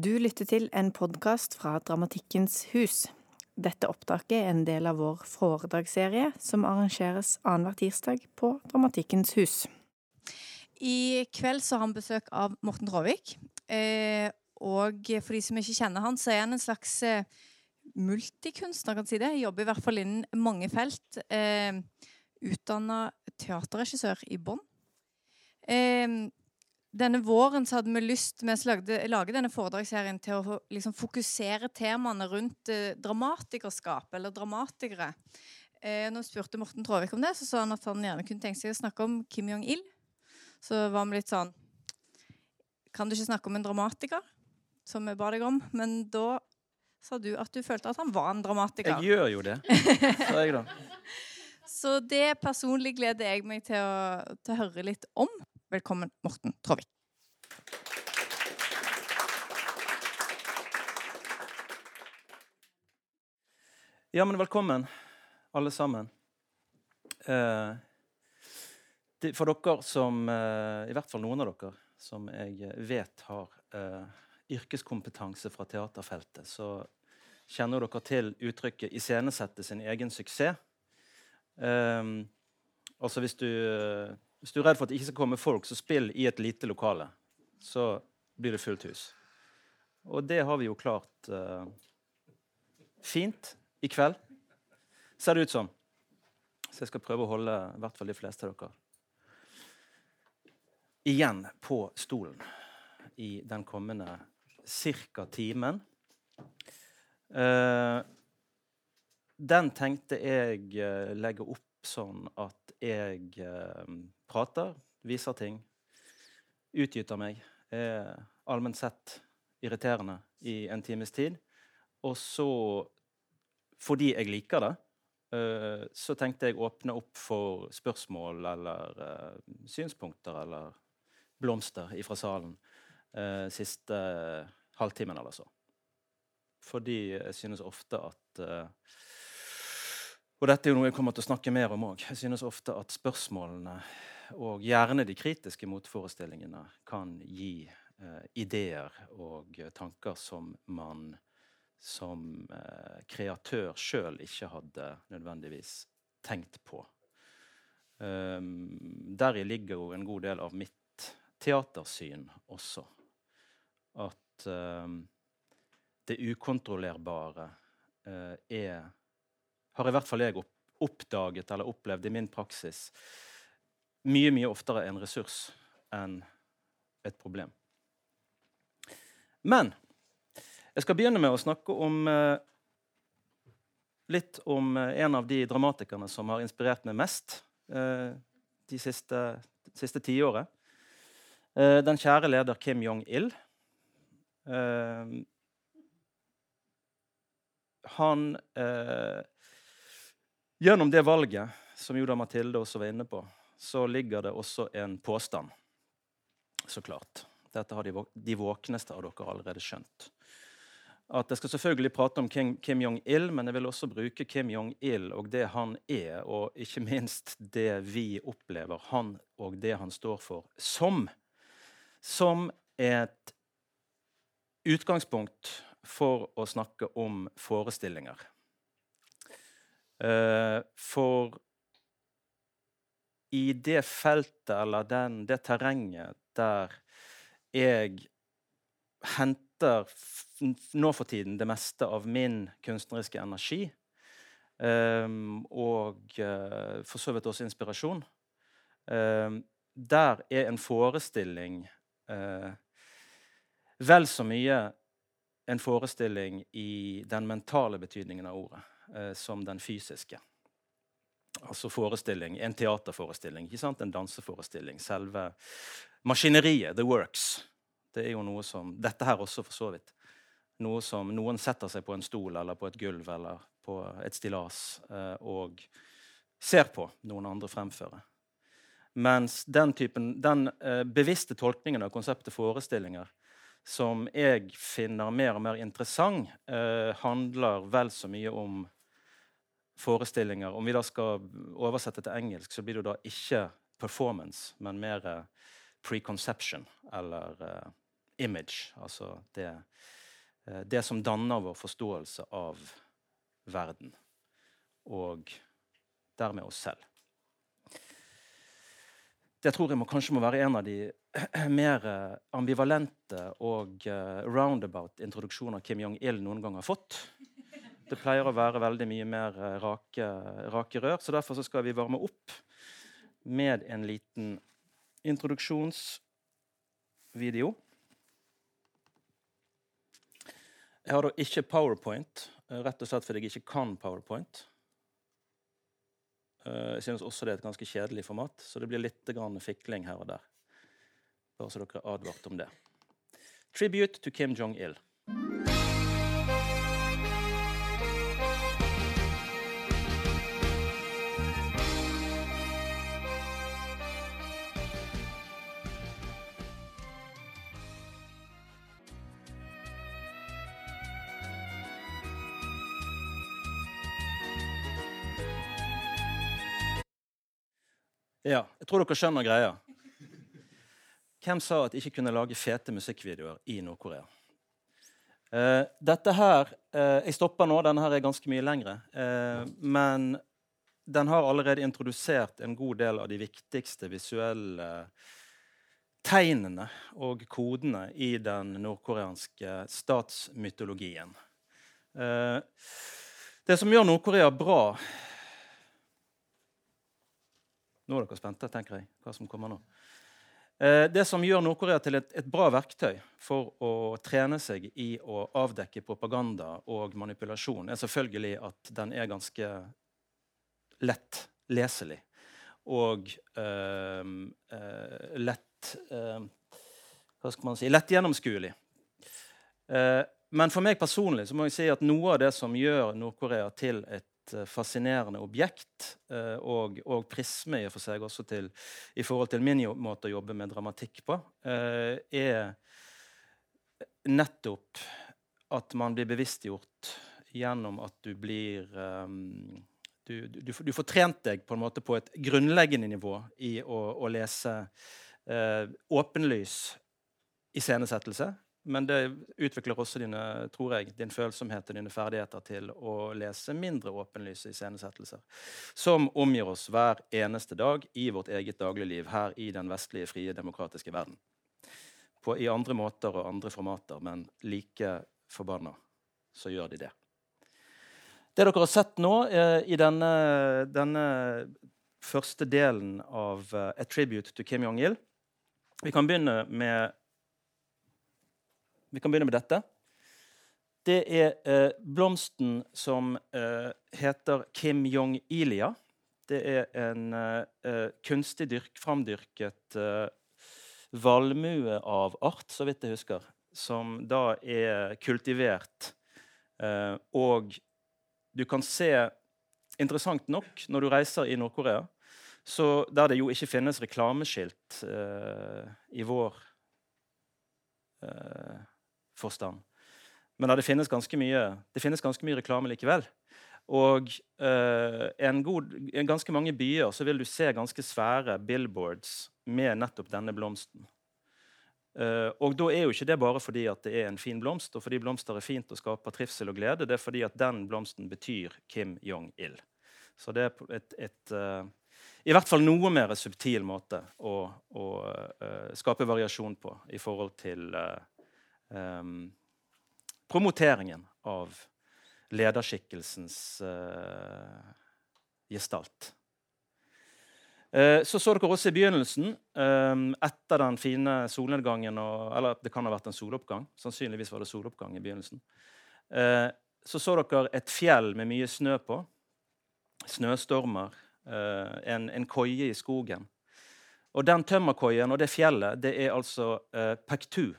Du lytter til en podkast fra Dramatikkens hus. Dette opptaket er en del av vår foredragsserie som arrangeres annenhver tirsdag på Dramatikkens hus. I kveld så har han besøk av Morten Råvik. Eh, og for de som ikke kjenner han, så er han en slags eh, multikunstner, kan si det. Jobber i hvert fall innen mange felt. Eh, Utdanna teaterregissør i Bonn. Eh, denne våren så hadde vi lyst til å lagde denne foredragsserien til å liksom, fokusere temaene rundt eh, dramatikerskap, eller dramatikere. Eh, når vi spurte Morten Tråvik om det, så sa han at han gjerne kunne tenke seg å snakke om Kim Jong-il. Så var vi litt sånn Kan du ikke snakke om en dramatiker? Som vi ba deg om. Men da sa du at du følte at han var en dramatiker. Jeg gjør jo det, sa jeg da. Så det personlig gleder jeg meg til å, til å høre litt om. Velkommen, Morten Tråvik. Ja, men velkommen, alle sammen. Eh, for dere som eh, I hvert fall noen av dere som jeg vet har eh, yrkeskompetanse fra teaterfeltet, så kjenner dere til uttrykket 'iscenesette sin egen suksess'. Eh, altså hvis du hvis du er redd for at det ikke skal komme folk, så spill i et lite lokale. Så blir det fullt hus. Og det har vi jo klart uh, fint i kveld, ser det ut som. Så jeg skal prøve å holde i hvert fall de fleste av dere igjen på stolen i den kommende ca. timen. Uh, den tenkte jeg uh, legge opp sånn at jeg prater, viser ting, utgyter meg, er allment sett irriterende i en times tid. Og så, fordi jeg liker det, eh, så tenkte jeg åpne opp for spørsmål eller eh, synspunkter eller blomster ifra salen uh, siste halvtimen eller så. Fordi jeg synes ofte at Og dette er jo noe jeg kommer til å snakke mer om òg. Jeg synes ofte at spørsmålene og gjerne de kritiske motforestillingene kan gi eh, ideer og tanker som man som eh, kreatør sjøl ikke hadde nødvendigvis tenkt på. Um, Deri ligger jo en god del av mitt teatersyn også. At um, det ukontrollerbare uh, er Har i hvert fall jeg oppdaget eller opplevd i min praksis mye, mye oftere en ressurs enn et problem. Men jeg skal begynne med å snakke om eh, litt om eh, en av de dramatikerne som har inspirert meg mest eh, de siste, siste tiåret. Den kjære leder Kim Jong-il. Han Gjennom det valget, som jo Mathilde også var inne på, så ligger det også en påstand. Så klart. Dette har de, våkneste av dere allerede skjønt. At Jeg skal selvfølgelig prate om Kim, Kim Jong-il, men jeg vil også bruke Kim Jong-il og det han er, og ikke minst det vi opplever han og det han står for, som, som et utgangspunkt for å snakke om forestillinger. Uh, for i det feltet eller den, det terrenget der jeg henter nå for tiden det meste av min kunstneriske energi, um, og uh, for så vidt også inspirasjon, um, der er en forestilling uh, vel så mye en forestilling i den mentale betydningen av ordet uh, som den fysiske altså forestilling, en teaterforestilling, ikke sant? en danseforestilling. Selve maskineriet, the works. Det er jo noe som, Dette her også, for så vidt. Noe som noen setter seg på en stol eller på et gulv eller på et stillas eh, og ser på noen andre fremføre. Mens den, typen, den eh, bevisste tolkningen av konseptet forestillinger som jeg finner mer og mer interessant, eh, handler vel så mye om forestillinger. Om vi da skal oversette til engelsk, så blir det da ikke performance, men mer preconception, eller uh, image. Altså det, uh, det som danner vår forståelse av verden. Og dermed oss selv. Det tror jeg må, kanskje må være en av de mer ambivalente og roundabout introduksjoner Kim Jong-il noen gang har fått. Det pleier å være veldig mye mer rake, rake rør, så derfor så skal vi varme opp med en liten introduksjonsvideo. Jeg har da ikke PowerPoint, rett og slett fordi jeg ikke kan PowerPoint. Jeg synes også det er et ganske kjedelig format, så det blir litt fikling her og der. Bare så dere er advart om det. Tribute to Kim Jong-il. Ja, jeg tror dere skjønner greia. Hvem sa at de ikke kunne lage fete musikkvideoer i Nord-Korea? Uh, dette her uh, Jeg stopper nå. Denne her er ganske mye lengre. Uh, men den har allerede introdusert en god del av de viktigste visuelle tegnene og kodene i den nordkoreanske statsmytologien. det som gjør Nord-Korea bra nå er dere spente, tenker jeg, hva som kommer nå. Eh, det som gjør Nord-Korea til et, et, bra verktøy for å trene seg i å avdekke propaganda og manipulasjon, er selvfølgelig at den er ganske lett leselig og øh, øh, lett øh, Hva skal man si lett gjennomskuelig. men for meg personlig så må jeg si at noe av det som gjør Nord-Korea til et Eh, fascinerende objekt. Eh, og, og, prisme i, for seg også til, i forhold til min måte å jobbe med dramatikk på, eh, er nettopp at man blir bevisstgjort gjennom at du blir um, du, du, du, får trent deg på en måte på et grunnleggende nivå i å, å lese uh, åpenlys iscenesettelse men det utvikler også dine, tror jeg, din følsomhet og dine ferdigheter til å lese mindre åpenlyse iscenesettelser, som omgir oss hver eneste dag i vårt eget dagligliv her i den vestlige, frie, demokratiske verden. På, I andre måter og andre formater, men like forbanna så gjør de det. Det dere har sett nå eh, i denne, denne, første delen av uh, A Tribute to Kim Jong-il Vi kan begynne med vi kan begynne med dette. Det er eh, blomsten som eh, heter Kim Jong-ilia. Det er en eh, eh kunstig dyrk, framdyrket eh, art, så vidt jeg husker, som da er kultivert. Eh, og du kan se Interessant nok, når du reiser i Nord-Korea, der det jo ikke finnes reklameskilt i vår forstand. Men det finnes ganske mye, finnes ganske mye reklame likevel. Og uh, en, god, en ganske mange byer så vil du se ganske svære billboards med nettopp denne blomsten. Uh, og da er jo ikke det bare fordi at det er en fin blomst, og fordi blomster er fint og skaper trivsel og glede. Det er fordi at den blomsten betyr Kim Jong-il. Så det er et, et uh, i hvert fall noe mer subtil måte å, å skape variasjon på i forhold til um, promoteringen av lederskikkelsens uh, gestalt. Uh, så så dere også i begynnelsen, um, etter den fine solnedgangen og, Eller det kan ha vært en soloppgang. Sannsynligvis var det soloppgang i begynnelsen. Uh, så så dere et fjell med mye snø på. Snøstormer. En, en, koie i skogen. Og den tømmerkoien og det fjellet det er altså Pektu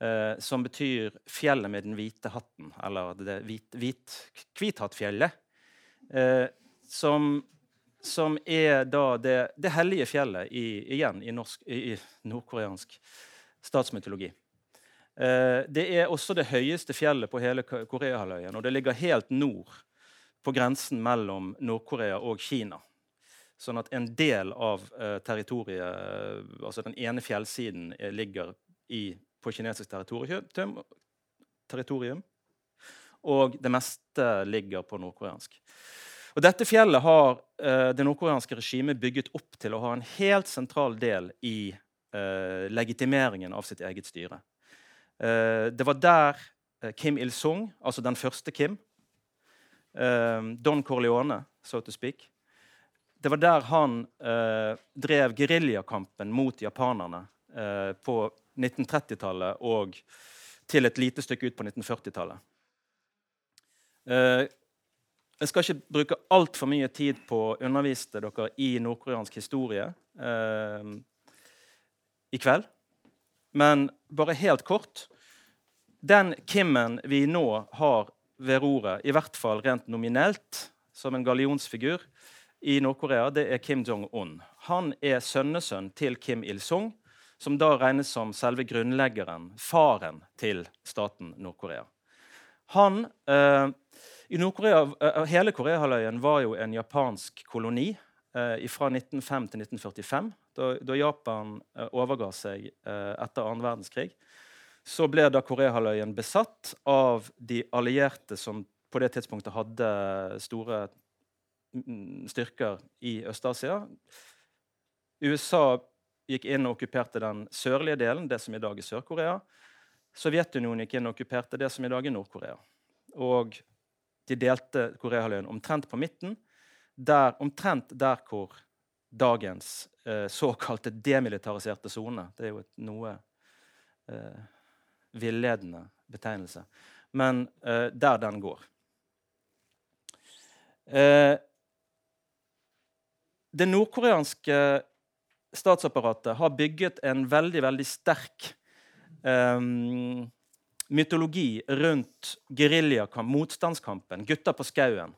eh, som betyr 'fjellet med den hvite hatten', eller det hvit, hvit, Hvithattfjellet. Eh, som, som, er da det, det hellige fjellet i, igjen i, norsk, i, nordkoreansk statsmytologi. Eh, det er også det høyeste fjellet på hele Koreahalvøya, og det ligger helt nord på grensen mellom Nord-Korea og Kina. Sånn at en del av territoriet, altså den ene fjellsiden, ligger i på kinesisk territorium, territorium. Og det meste ligger på nordkoreansk. Og dette fjellet har eh, det nordkoreanske regimet bygget opp til å ha en helt sentral del i eh, legitimeringen av sitt eget styre. Eh, det var der eh, Kim Il-sung, altså den første Kim, eh, Don Corleone, so to speak Det var der han eh, drev geriljakampen mot japanerne på 1930-tallet og til et lite stykke ut på 1940-tallet. Jeg skal ikke bruke altfor mye tid på å undervise dere i nordkoreansk historie eh, i kveld. Men bare helt kort Den Kimmen vi nå har ved roret, i hvert fall rent nominelt, som en gallionsfigur i Nord-Korea, det er Kim Jong-un. Han er sønnesønn til Kim Il-sung, som da regnes som selve grunnleggeren, faren til staten Nord-Korea. Han eh, i Nord-Korea, eh, Hele Koreahalvøya var jo en japansk koloni eh, fra 1905 til 1945. Da, da Japan eh, overga seg eh, etter annen verdenskrig, så ble da Koreahalvøya besatt av de allierte som på det tidspunktet hadde store mm, styrker i Øst-Asia. USA gikk inn og okkuperte den sørlige delen, det som i dag er Sør-Korea. Sovjetunionen gikk inn og okkuperte det som i dag er Nord-Korea. Og de delte Koreahalvøya omtrent på midten, der, omtrent der hvor dagens eh, såkalte demilitariserte sone Det er jo et noe eh, villedende betegnelse. Men eh, der den går. Eh, det nordkoreanske statsapparatet har bygget en veldig, veldig sterk um, mytologi rundt geriljakamp, motstandskampen, gutta på skauen,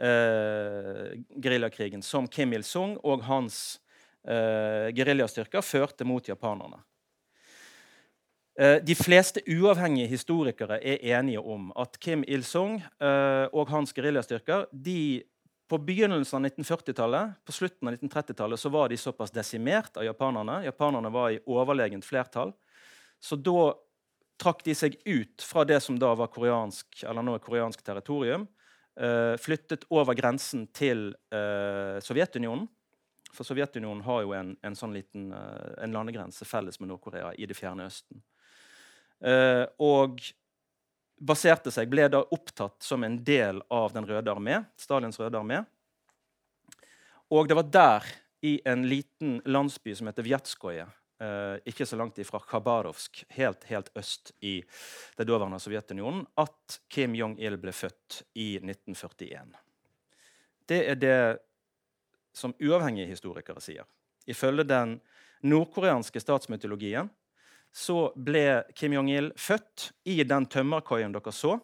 uh, geriljakrigen, som Kim Il-sung og hans uh, geriljastyrker førte mot japanerne. Eh, de fleste uavhengige historikere er enige om at Kim Il-sung og hans geriljastyrker på begynnelsen av 1940-tallet, på slutten av 1930-tallet så var de såpass desimert av japanerne. Japanerne var i overlegent flertall. Så da trakk de seg ut fra det som da var koreansk, eller nå er koreansk territorium. Uh, flyttet over grensen til uh, Sovjetunionen. For Sovjetunionen har jo en, en sånn liten uh, en landegrense felles med Nord-Korea i det fjerne Østen. og baserte seg, ble da opptatt som en del av Den røde armé, Stalins røde armé. Og det var der, i en liten landsby som heter Vjetskoje, eh, ikke så langt ifra Khabarovsk, helt, helt øst i det daværende Sovjetunionen, at Kim Jong-il ble født i 1941. Det er det som uavhengige historikere sier. Ifølge den nordkoreanske statsmytologien så ble Kim Jong-il født i den tømmerkoien dere så,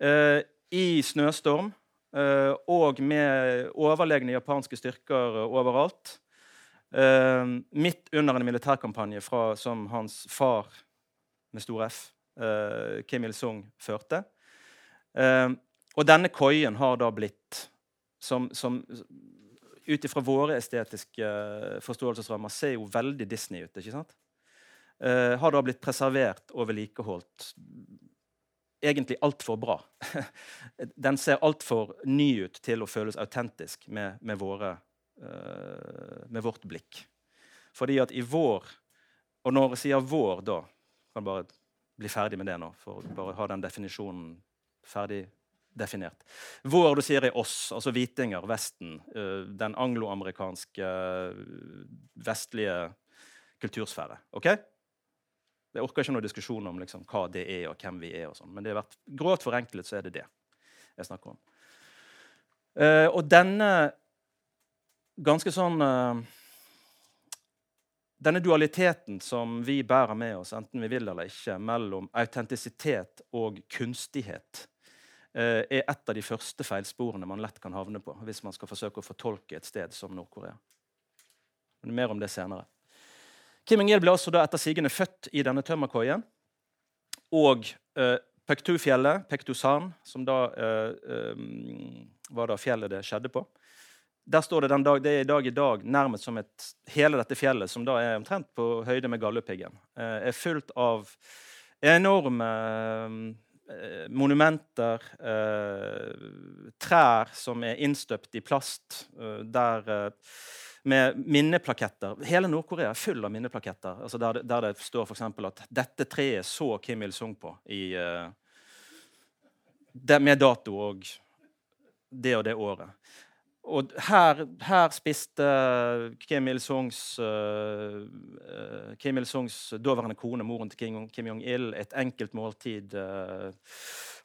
eh, i snøstorm eh, og med overlegne japanske styrker overalt. Uh, midt under en militærkampanje fra, som hans far med stor F, uh, Kim Il-sung, førte. Uh, og denne koien har da blitt som, som Ut ifra våre estetiske forståelsesrammer ser jo veldig Disney ut. ikke sant? Har da blitt preservert og vedlikeholdt egentlig altfor bra. Den ser altfor ny ut til å føles autentisk med, med våre Eh, med vårt blikk. Fordi at i vår Og når jeg sier 'vår', da kan jeg bare bli ferdig med det nå, for bare ha den definisjonen ferdig definert. Vår, du sier, er oss, altså hvitinger, Vesten. Eh, den angloamerikanske, vestlige kultursfære. Ok? Jeg orker ikke noen diskusjon om liksom, hva det er, og hvem vi er. og sånn, Men det har vært, grovt forenklet så er det det jeg snakker om. Uh, og denne ganske sånn uh, Denne dualiteten som vi bærer med oss, enten vi vil eller ikke, mellom autentisitet og kunstighet, uh, er et av de første feilsporene man lett kan havne på hvis man skal forsøke å fortolke et sted som Nord-Korea. Mer om det senere. Kim Ingil ble altså da etter sigende født i denne tømmerkoien. Og uh, Pektu-fjellet, Pektusan, som da uh, um, var da fjellet det skjedde på, der står det den dag, det er i dag i dag nærmest som et Hele dette fjellet, som da er omtrent på høyde med Galdhøpiggen, eh, er fullt av enorme eh, monumenter, eh, trær som er innstøpt i plast, eh, der eh, med minneplaketter. Hele Nord-Korea er full av minneplaketter altså der, der det står f.eks. at 'dette treet så Kim Il-sung på' i, uh, det, med dato og det og det året. Og her, her spiste Kim Il-sungs uh, Kim Il-sungs daværende kone, moren til Kim Jong-il, et enkelt måltid. Uh,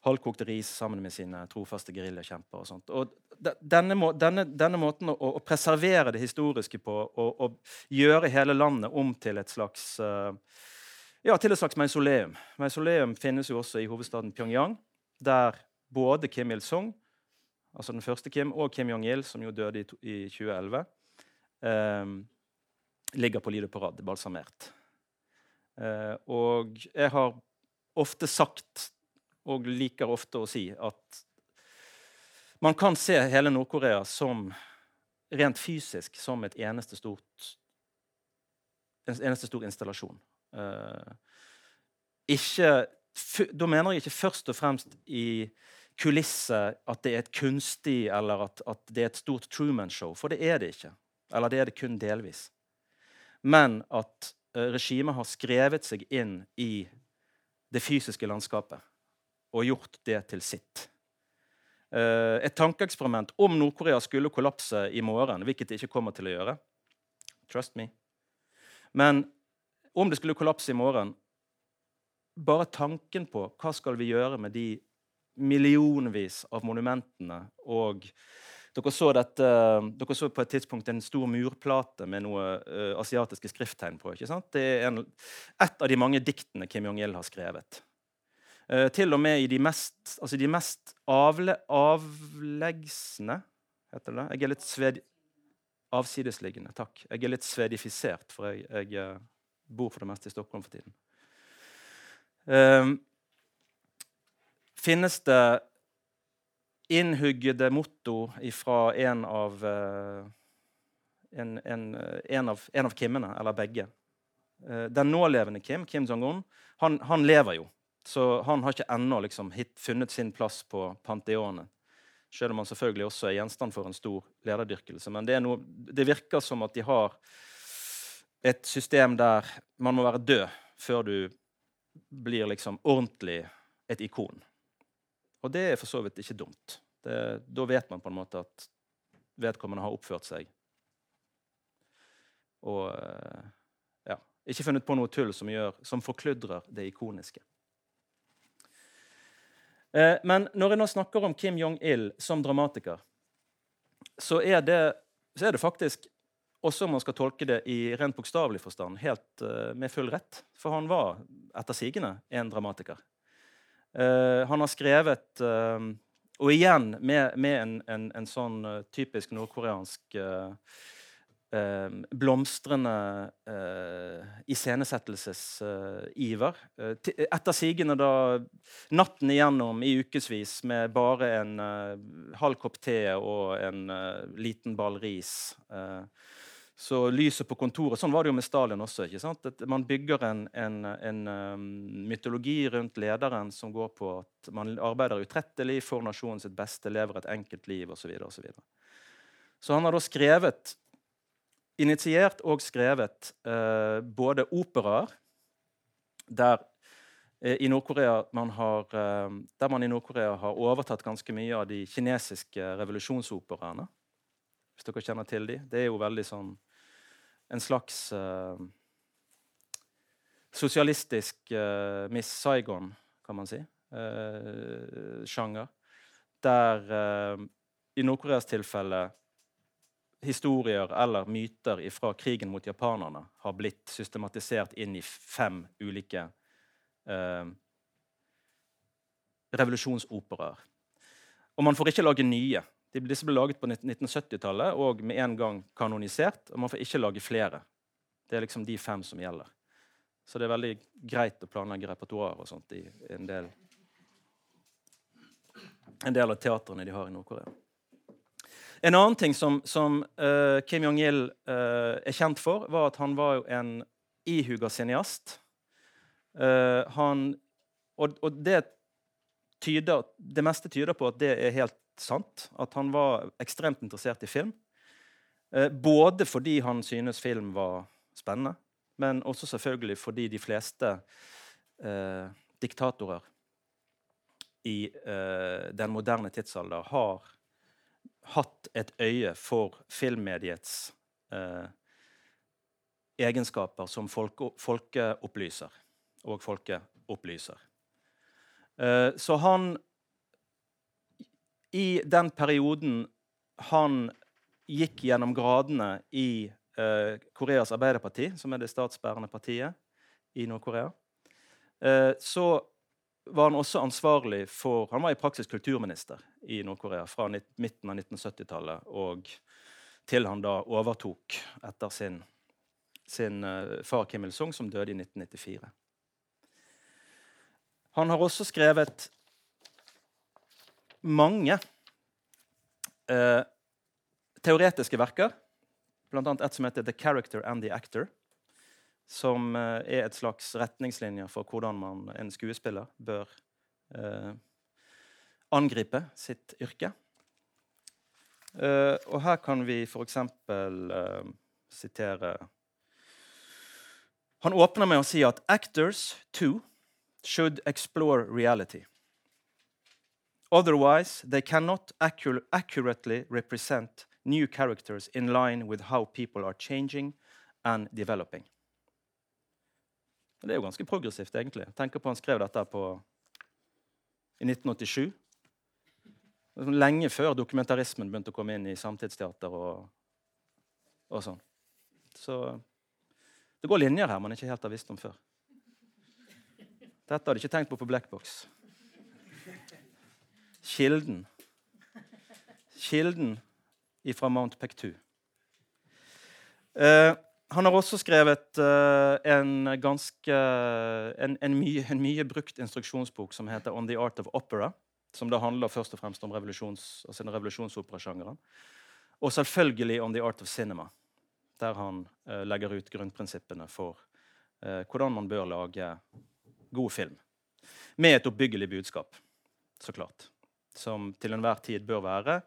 halvkokte ris sammen med sine trofaste geriljakjemper. Og sånt. Og denne, må, denne, denne, måten å, å, preservere det historiske på og, gjøre hele landet om til et slags uh, ja, til et slags mausoleum. Mausoleum finnes jo også i hovedstaden Pyongyang, der både Kim Il-sung, altså den første Kim, og Kim Jong-il, som jo døde i, i 2011, um, ligger på Lido Parade, balsamert. Uh, og jeg har ofte sagt, og liker ofte å si, at man kan se hele Nord-Korea som rent fysisk som et eneste stort en eneste stor installasjon. Uh, ikke, da mener jeg ikke først og fremst i kulisse at det er et kunstig eller at, at det er et stort Truman-show, for det er det ikke. Eller det er det kun delvis. Men at uh, regimet har skrevet seg inn i det fysiske landskapet og gjort det til sitt. Eh, et tankeeksperiment om Nord-Korea skulle kollapse i morgen, hvilket det ikke kommer til å gjøre. Trust me. Men om det skulle kollapse i morgen Bare tanken på hva skal vi gjøre med de millionvis av monumentene og dere så, dette, dere så, på et tidspunkt en stor murplate med noe uh, asiatiske skrifttegn på. ikke sant? Det er en, et av de mange diktene Kim Jong-il har skrevet. Uh, til og med i de mest, altså de mest avle, avleggsende Heter det? Jeg er litt sved... Avsidesliggende. Takk. Jeg er litt svedifisert, for jeg, jeg uh, bor for det meste i Stockholm for tiden. Uh, finnes det innhuggede motto fra en av en, en, en, av, en av Kimmene, eller begge. Den nålevende Kim, Kim Jong-un, han, han lever jo. Så han har ikke ennå liksom funnet sin plass på panteonet. Selv om han selvfølgelig også er gjenstand for en stor lederdyrkelse. Men det, noe, det, virker som at de har et system der man må være død før du blir liksom ordentlig et ikon. Og det er for så vidt ikke dumt. Det, da vet man på en måte at vedkommende har oppført seg. Og eh, ja, ikke funnet på noe tull som, gjør, som forkludrer det ikoniske. Eh, men når jeg nå snakker om Kim Jong-il som dramatiker, så er, det, så er det faktisk også om man skal tolke det i rent bokstavelig forstand, helt uh, med full rett. For han var etter sigende en dramatiker. Uh, han har skrevet Og igjen med, med en, en, en, sånn typisk nordkoreansk eh, blomstrende eh, iscenesettelsesiver. Eh, etter sigende da natten igjennom i ukevis med bare en eh, halv kopp te og en eh, liten ball ris. Eh, så lyset på kontoret Sånn var det jo med Stalin også. ikke sant? At man bygger en, en, en mytologi rundt lederen som går på at man arbeider utrettelig for nasjonen sitt beste, lever et enkelt liv osv. Så, videre, og så, videre. så han har da skrevet initiert og skrevet eh, både operaer der eh, i man har, eh, der man i Nord-Korea har overtatt ganske mye av de kinesiske revolusjonsoperaene. Hvis dere kjenner til de. Det er jo veldig sånn en slags uh, sosialistisk Miss Saigon, kan man si, sjanger. Der i Nord-Koreas tilfelle historier eller myter fra krigen mot japanerne har blitt systematisert inn i fem ulike eh, revolusjonsoperaer. Og man får ikke lage nye. Disse ble laget på 1970-tallet og med en gang kanonisert. Og man får ikke lage flere. Det er liksom de fem som gjelder. Så det er veldig greit å planlegge repertoar og sånt i en del, en del av teatrene de har i Nord-Korea. En annen ting som, som uh, Kim Jong-il uh, er kjent for, var at han var jo en ihuga cineast. Uh, han, og, og det, tyder, det meste tyder på at det er helt sant. At han var ekstremt interessert i film. både fordi han synes film var spennende, men også selvfølgelig fordi de fleste diktatorer i den moderne tidsalder har hatt et øye for filmmediets eh, egenskaper som folke, folkeopplyser og folkeopplyser. Eh, så han I den perioden han gikk gjennom gradene i eh, Koreas Arbeiderparti, som er det statsbærende partiet i Nord-Korea, eh, så var han også ansvarlig for Han var i praksis kulturminister i Nord-Korea fra midten av 1970-tallet og til han da overtok etter sin, sin uh, far Kim Il-sung, som døde i 1994. Han har også skrevet mange eh, teoretiske verker, bl.a. et som heter 'The Character and the Actor', som eh, er et slags retningslinjer for hvordan man, en skuespiller bør eh, angripe sitt yrke. Eh, og her kan vi f.eks. Eh, sitere Han åpner med å si at 'actors too should explore reality'. Otherwise, they cannot accur accurately represent new characters in line with how people are changing and developing. Det er jo ganske progressivt, egentlig. Tenk på Han skrev dette på, i 1987. Lenge før dokumentarismen begynte å komme inn i samtidsteater og, og sånn. Så det går linjer her man ikke helt har visst om før. Dette hadde jeg ikke tenkt på på Blackbox. Kilden. Kilden ifra Mount Pectu. Eh, han har også skrevet uh, en ganske en, en, mye, en, mye, brukt instruksjonsbok som heter 'On the Art of Opera'. Som da handler først og fremst om revolusjons, altså revolusjonsoperasjangeren. Og selvfølgelig 'On the Art of Cinema', der han uh, legger ut grunnprinsippene for uh, hvordan man bør lage god film. Med et oppbyggelig budskap, så klart. Som til enhver tid bør være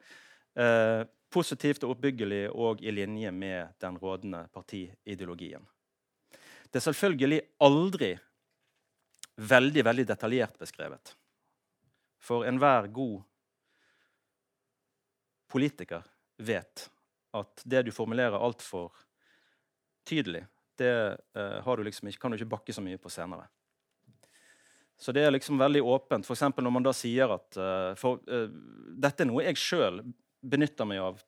positivt og oppbyggelig og i linje med den rådende partiideologien. Det er selvfølgelig aldri veldig, veldig detaljert beskrevet. For enhver god politiker vet at det du formulerer altfor tydelig, det uh, du liksom kan du ikke bakke så mye på senere. Så det er liksom veldig åpent. F.eks. når man da sier at uh, for, uh, Dette er noe jeg sjøl benytter meg av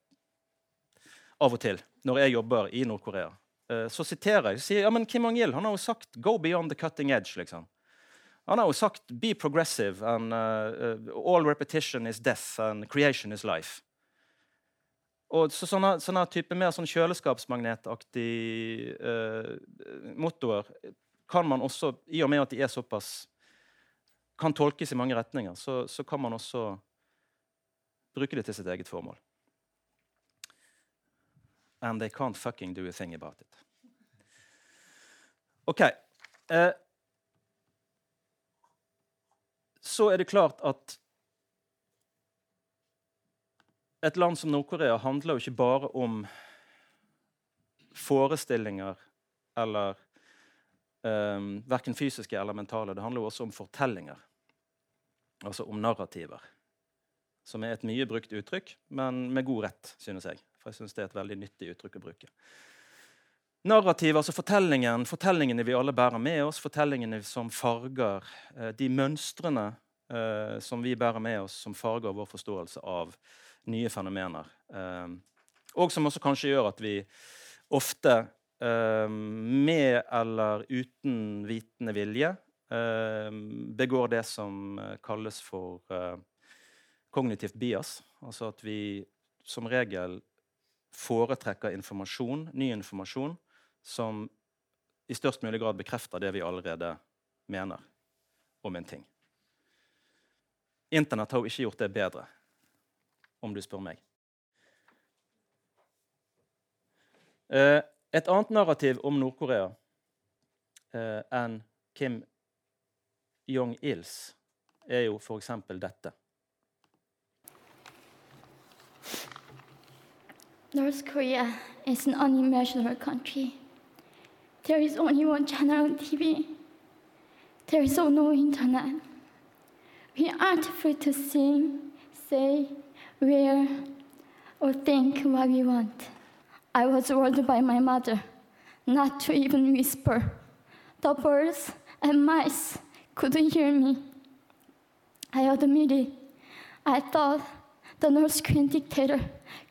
av og til når jeg jobber i Nord-Korea. Uh, så siterer jeg sier, ja, men Kim Jong-il han har jo sagt 'go beyond the cutting edge'. liksom. Han har jo sagt 'be progressive', and uh, 'all repetition is death', and 'creation is life'. Og så sånne, sånne type mer sånn kjøleskapsmagnetaktige uh, mottoer kan man også, i og med at de er såpass kan tolkes i mange retninger, så, så kan man også bruke det til sitt eget formål. And they can't fucking do a thing about it. OK. Eh, så er det klart at et land som Nord-Korea handler jo ikke bare om forestillinger eller um, eh, verken fysiske eller mentale. Det handler jo også om fortellinger, altså om narrativer som er et mye brukt uttrykk, men med god rett, synes jeg. For jeg synes det er et veldig nyttig uttrykk å bruke. Narrativ, altså fortellingen, fortellingene vi alle bærer med oss, fortellingene som farger eh, de mønstrene eh, som vi bærer med oss, som farger vår forståelse av nye fenomener. Eh, og som også kanskje gjør at vi ofte, med eller uten vitende vilje, begår det som kalles for kognitivt bias. Altså at vi som regel foretrekker informasjon, ny informasjon som i størst mulig grad bekrefter det vi allerede mener om en ting. Internett har jo ikke gjort det bedre, om du spør meg. Eh, et annet narrativ om Nord-Korea eh, enn Kim Jong-ils er jo f.eks. dette. North Korea is an unimaginable country. There is only one channel on TV. There is no internet. We aren't free to sing, say, wear, or think what we want. I was warned by my mother not to even whisper. The birds and mice couldn't hear me. I admit it. I thought the North Korean dictator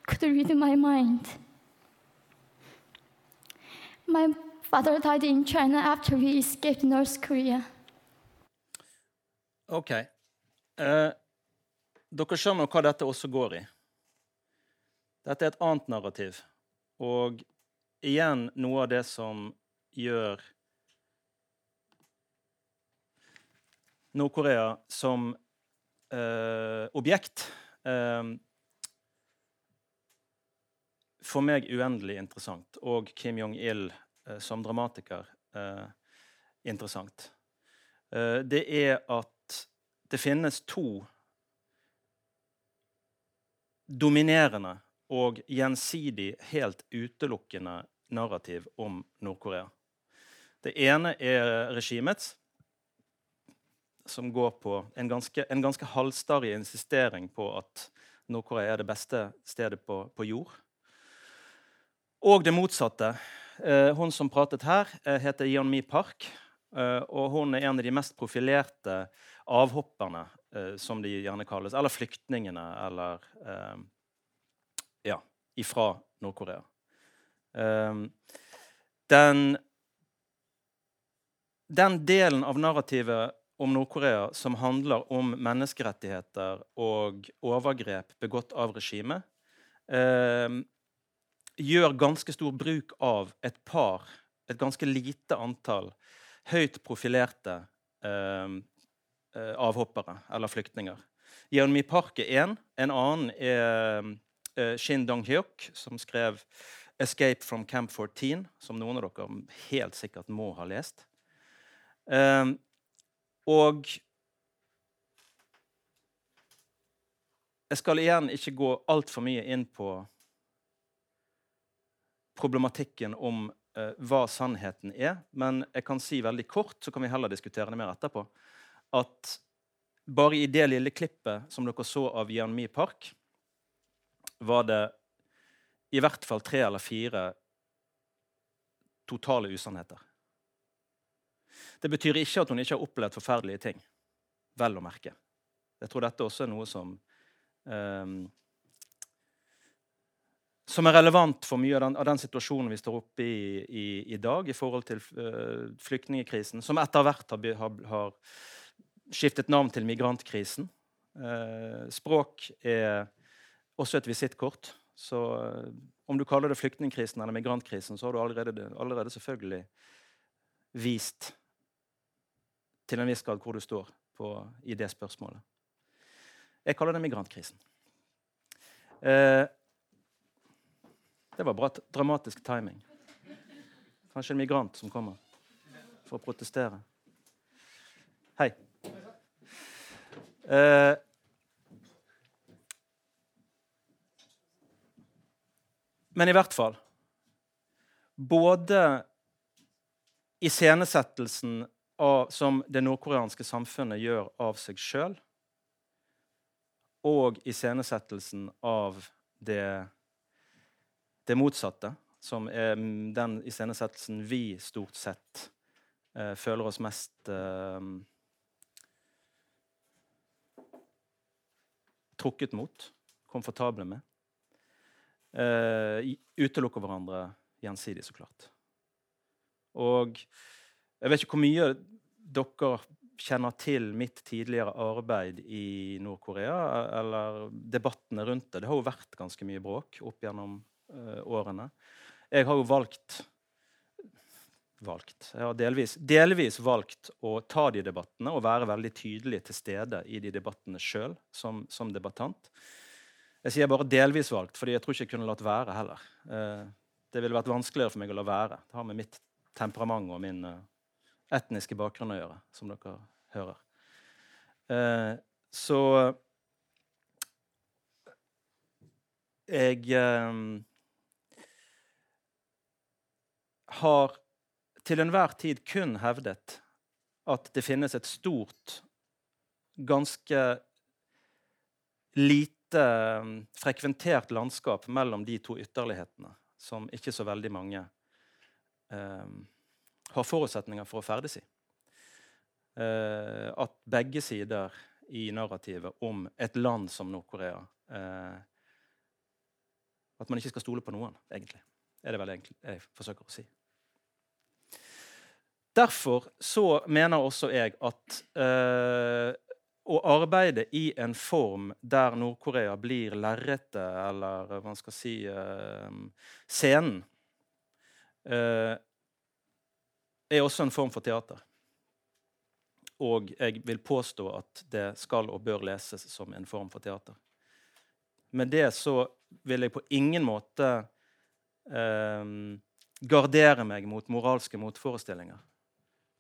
could read my mind. My father died in China after we escaped North Korea. OK. Eh, dere skjønner hva dette også går i. Dette er et annet narrativ. Og igjen noe av det som gjør Nord-Korea som eh, objekt eh, for meg uendelig interessant. Og Kim Jong-il eh, som dramatiker eh, interessant. Eh, det er at det finnes to dominerende og gjensidig helt utelukkende narrativ om Nord-Korea. Det ene er regimets, som går på en ganske, en ganske halvstarrig insistering på at Nord-Korea er det beste stedet på, på, jord. Og det motsatte. Eh, hun som pratet her, eh, heter Yeonmi Park. Eh, og hun er en av de mest profilerte avhopperne, som de gjerne kalles. Eller flyktningene, eller Ja, ifra Nord-Korea. Den, den delen av narrativet om Nord-Korea som handler om menneskerettigheter og overgrep begått av regimet, gjør ganske stor bruk av et par, et ganske lite antall, høyt profilerte eh, eh avhoppere eller flyktninger. Yeonmi Park er én. En annen er eh, Shin Dong-hyuk, som skrev 'Escape from Camp 14', som noen av dere helt sikkert må ha lest. Eh, og jeg skal igjen ikke gå altfor mye inn på problematikken om eh, hva sannheten er, men jeg kan si veldig kort, så kan vi heller diskutere det mer etterpå, at bare i det lille klippet som dere så av Jan Mi Park, var det i hvert fall tre eller fire totale usannheter. Det betyr ikke at hun ikke har opplevd forferdelige ting. Vel å merke. Jeg tror dette også er noe som um, som er relevant for mye av den, av den situasjonen vi står oppe i, i, i dag i forhold til uh, flyktningkrisen, som etter hvert har, har, har, skiftet navn til migrantkrisen. Uh, språk er også et visittkort. Så uh, om du kaller det flyktningkrisen eller migrantkrisen, så har du allerede, allerede selvfølgelig vist til en viss grad hvor du står på, i det spørsmålet. Jeg kaller det migrantkrisen. Eh, det var bra dramatisk timing. Kanskje en migrant som kommer for å protestere. Hei. Eh, men i hvert fall Både iscenesettelsen av, som det nordkoreanske samfunnet gjør av seg sjøl, og iscenesettelsen av det, det, motsatte, som er den iscenesettelsen vi stort sett eh, føler oss mest eh, trukket mot, komfortable med. Uh, utelukker hverandre gjensidig, så klart. Og jeg vet ikke hvor mye dere kjenner til mitt tidligere arbeid i Nord-Korea, eller debattene rundt det. Det har jo vært ganske mye bråk opp gjennom årene. Jeg har jo valgt valgt. Jeg har delvis, delvis, valgt å ta de debattene og være veldig tydelig til stede i de debattene sjøl som, som, debattant. Jeg sier bare delvis valgt, fordi jeg tror ikke jeg kunne latt være heller. Uh, det ville vært vanskeligere for meg å la være. Det har med mitt temperament og min uh, etniske bakgrunn å gjøre, som dere hører. Så jeg um, har til enhver tid kun hevdet at det finnes et stort, ganske lite um, frekventert landskap mellom de to ytterlighetene, som ikke så veldig mange eh, har forutsetninger for å ferdes i. Eh, at begge sider i narrativet om et land som Nord-Korea eh, At man ikke skal stole på noen, egentlig. Er det vel egentlig jeg forsøker å si. Derfor så mener også jeg at uh, å arbeide i en form der Nord-Korea blir lerretet, eller hva man skal si uh, scenen, uh, er også en form for teater. Og jeg vil påstå at det skal og bør leses som en form for teater. Med det så vil jeg på ingen måte gardere meg mot moralske motforestillinger.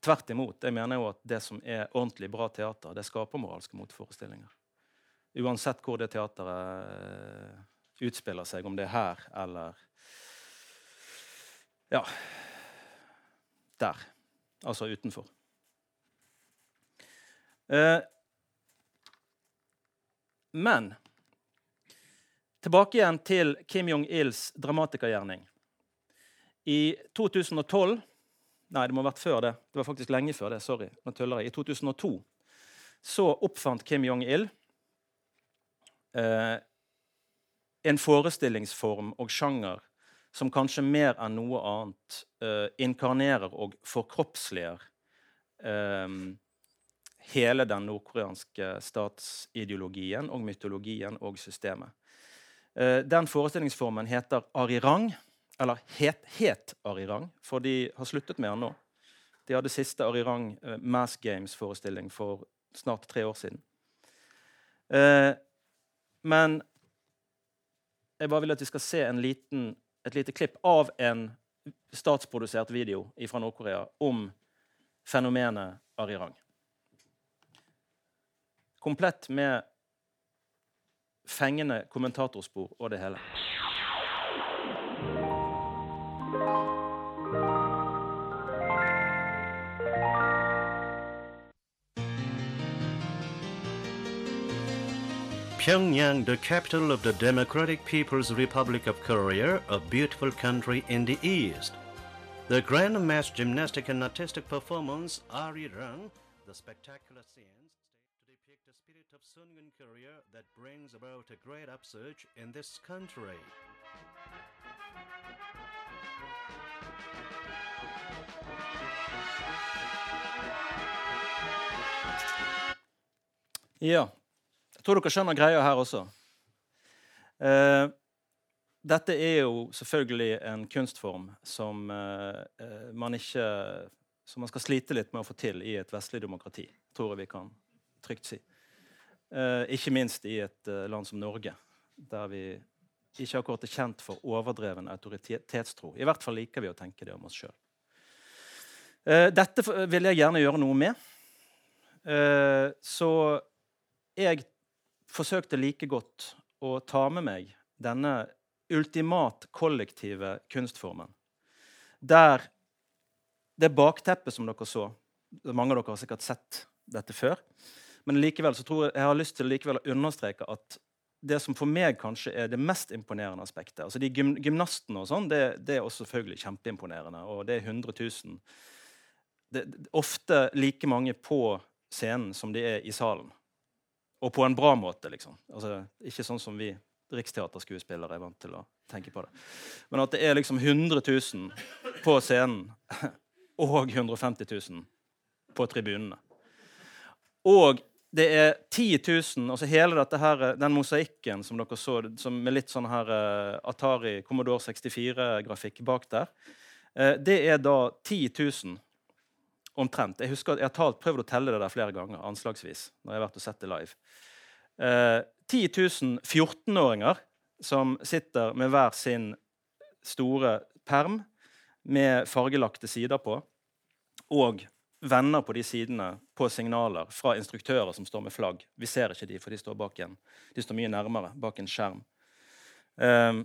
Tvert imot. Jeg mener jo at det som er ordentlig bra teater, det skaper moralske motforestillinger. Uansett hvor det teateret uh, utspiller seg, om det er her eller Ja der. Altså utenfor. Eh, men tilbake igjen til Kim Jong-ils dramatikergjerning. I 2012 Nei, det må ha vært før det. Det var faktisk lenge før det. sorry, nå tuller jeg. I 2002 så oppfant Kim Jong-il eh, en forestillingsform og sjanger som kanskje mer enn noe annet eh, inkarnerer og forkroppsliger eh, hele den nordkoreanske statsideologien og mytologien og systemet. Eh, den forestillingsformen heter arirang. Eller het, het Arirang, for de har sluttet med han nå. De hadde siste Arirang uh, Mass Games-forestilling for snart tre år siden. Uh, men jeg bare vil at vi skal se liten, et lite klipp av en statsprodusert video fra Nord-Korea om fenomenet Arirang. Komplett med fengende kommentatorspor og det hele. Pyongyang, the capital of the Democratic People's Republic of Korea, a beautiful country in the east. The grand mass gymnastic and artistic performance Arirang, the spectacular scenes to depict the spirit of Sungun Korea that brings about a great upsurge in this country. Ja, tror dere skjønner greia her også. Eh, dette er jo selvfølgelig en kunstform som eh, man ikke som man skal slite litt med å få til i et vestlig demokrati, tror jeg vi kan trygt si. Eh, ikke minst i et uh, land som Norge, der vi ikke akkurat er kjent for overdreven autoritetstro. I hvert fall liker vi å tenke det om oss sjøl. Eh, dette vil jeg gjerne gjøre noe med. Eh, så jeg forsøkte like godt å ta med meg denne ultimat kollektive kunstformen. Der det bakteppet som dere så Mange av dere har sikkert sett dette før. Men likevel så tror jeg, jeg har lyst til likevel å understreke at det som for meg kanskje er det mest imponerende aspektet altså de gym Gymnastene og sånn, det, det, er også selvfølgelig kjempeimponerende. Og det er 100 000. Det, ofte like mange på scenen som de er i salen. Og på en bra måte, liksom. Altså, ikke sånn som vi riksteaterskuespillere er vant til å tenke på det. Men at det er liksom 100 000 på scenen og 150 000 på tribunene. Og det er 10 000 altså Hele dette her, den mosaikken som dere så, som med litt sånn her uh, Atari Commodore 64-grafikk bak der, uh, det er da 10 000 Omtrent. Jeg husker at jeg har talt, prøvd å telle det der flere ganger. anslagsvis, når jeg har vært og sett det live. Eh, 10 000 14-åringer som sitter med hver sin store perm med fargelagte sider på, og venner på de sidene på signaler fra instruktører som står med flagg. Vi ser ikke de, for de står, bak en, de står mye nærmere, bak en skjerm. Eh,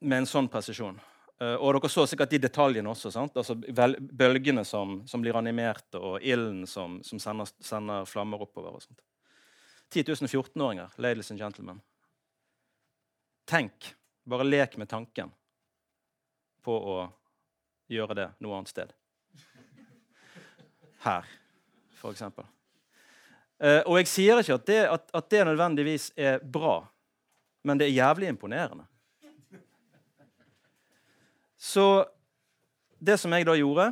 med en sånn presisjon. Uh, og dere så sikkert de detaljene også. Altså, bølgene som, som, blir animerte, og ilden som, som sender, sender, flammer oppover. og sånt. 10 000 14-åringer, ladies and gentlemen. Tenk. Bare lek med tanken på å gjøre det noe annet sted. Her, for eksempel. Uh, og jeg sier ikke at det, at, at det nødvendigvis er bra, men det er jævlig imponerende. Så det som jeg da gjorde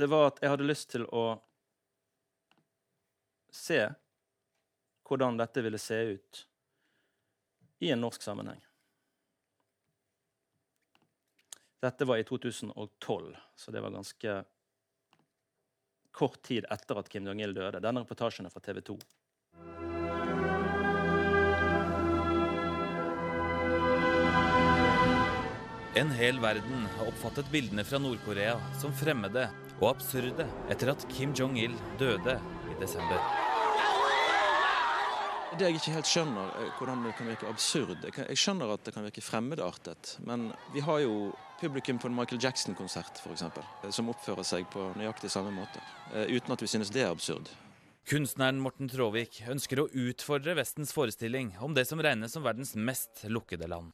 Det var at jeg hadde lyst til å se hvordan dette ville se ut i en norsk sammenheng. Dette var i 2012, så det var ganske kort tid etter at Kim Jong-il døde. Denne reportasjen er fra TV 2. En hel verden har oppfattet bildene fra Nord-Korea som fremmede og absurde etter at Kim Jong-il døde i desember. Det jeg ikke helt skjønner, er hvordan det kan virke absurd. Jeg skjønner at det kan virke fremmedartet, men vi har jo publikum på en Michael Jackson-konsert f.eks., som oppfører seg på nøyaktig samme måte, eh, uten at vi synes det er absurd. Kunstneren Morten Tråvik ønsker å utfordre Vestens forestilling om det som regnes som verdens mest lukkede land.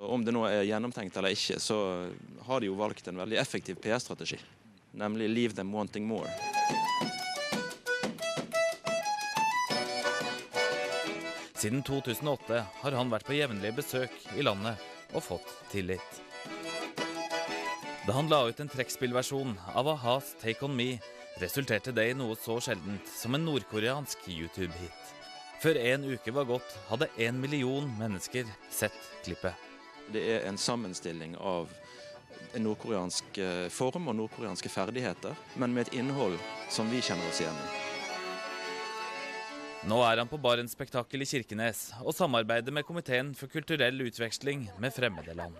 Om det nå er gjennomtenkt eller ikke, så har de jo valgt en veldig effektiv PR-strategi. Nemlig 'leave them wanting more'. Siden 2008 har han vært på jevnlige besøk i landet og fått tillit. Da han la ut en trekkspillversjon av a-has 'Take On Me', resulterte det i noe så sjeldent som en nordkoreansk YouTube-hit. Før en uke var gått, hadde en million mennesker sett klippet. Det er en sammenstilling av en nordkoreansk eh, form og nordkoreanske ferdigheter, men med et innhold som vi kjenner oss igjen i. Nå er han på Barents Spektakel i Kirkenes og samarbeider med Komiteen for kulturell utveksling med fremmede land.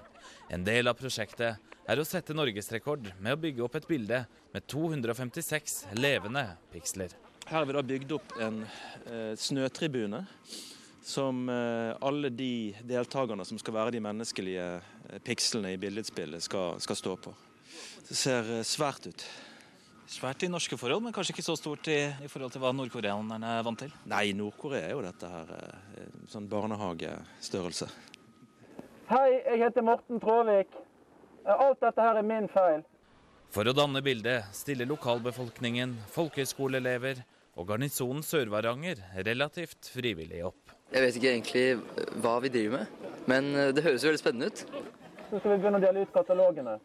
En del av prosjektet er å sette norgesrekord med å bygge opp et bilde med 256 levende piksler. Her har vi da bygd opp en eh, snøtribune som eh, alle de deltakerne som skal være de menneskelige eh, pikslene i billedspillet, skal, skal stå på. Det ser eh, svært ut. Svært i norske forhold, men kanskje ikke så stort i, i forhold til hva nordkoreanerne er vant til? Nei, Nord-Korea er jo dette her sånn barnehagestørrelse. Hei, jeg heter Morten Tråvik. Alt dette her er min feil. For å danne bildet stiller lokalbefolkningen, folkehøyskoleelever og garnisonen Sør-Varanger relativt frivillig opp. Jeg vet ikke egentlig hva vi driver med, men eh, det høres jo veldig spennende ut. Så skal vi begynne å dele ut katalogene.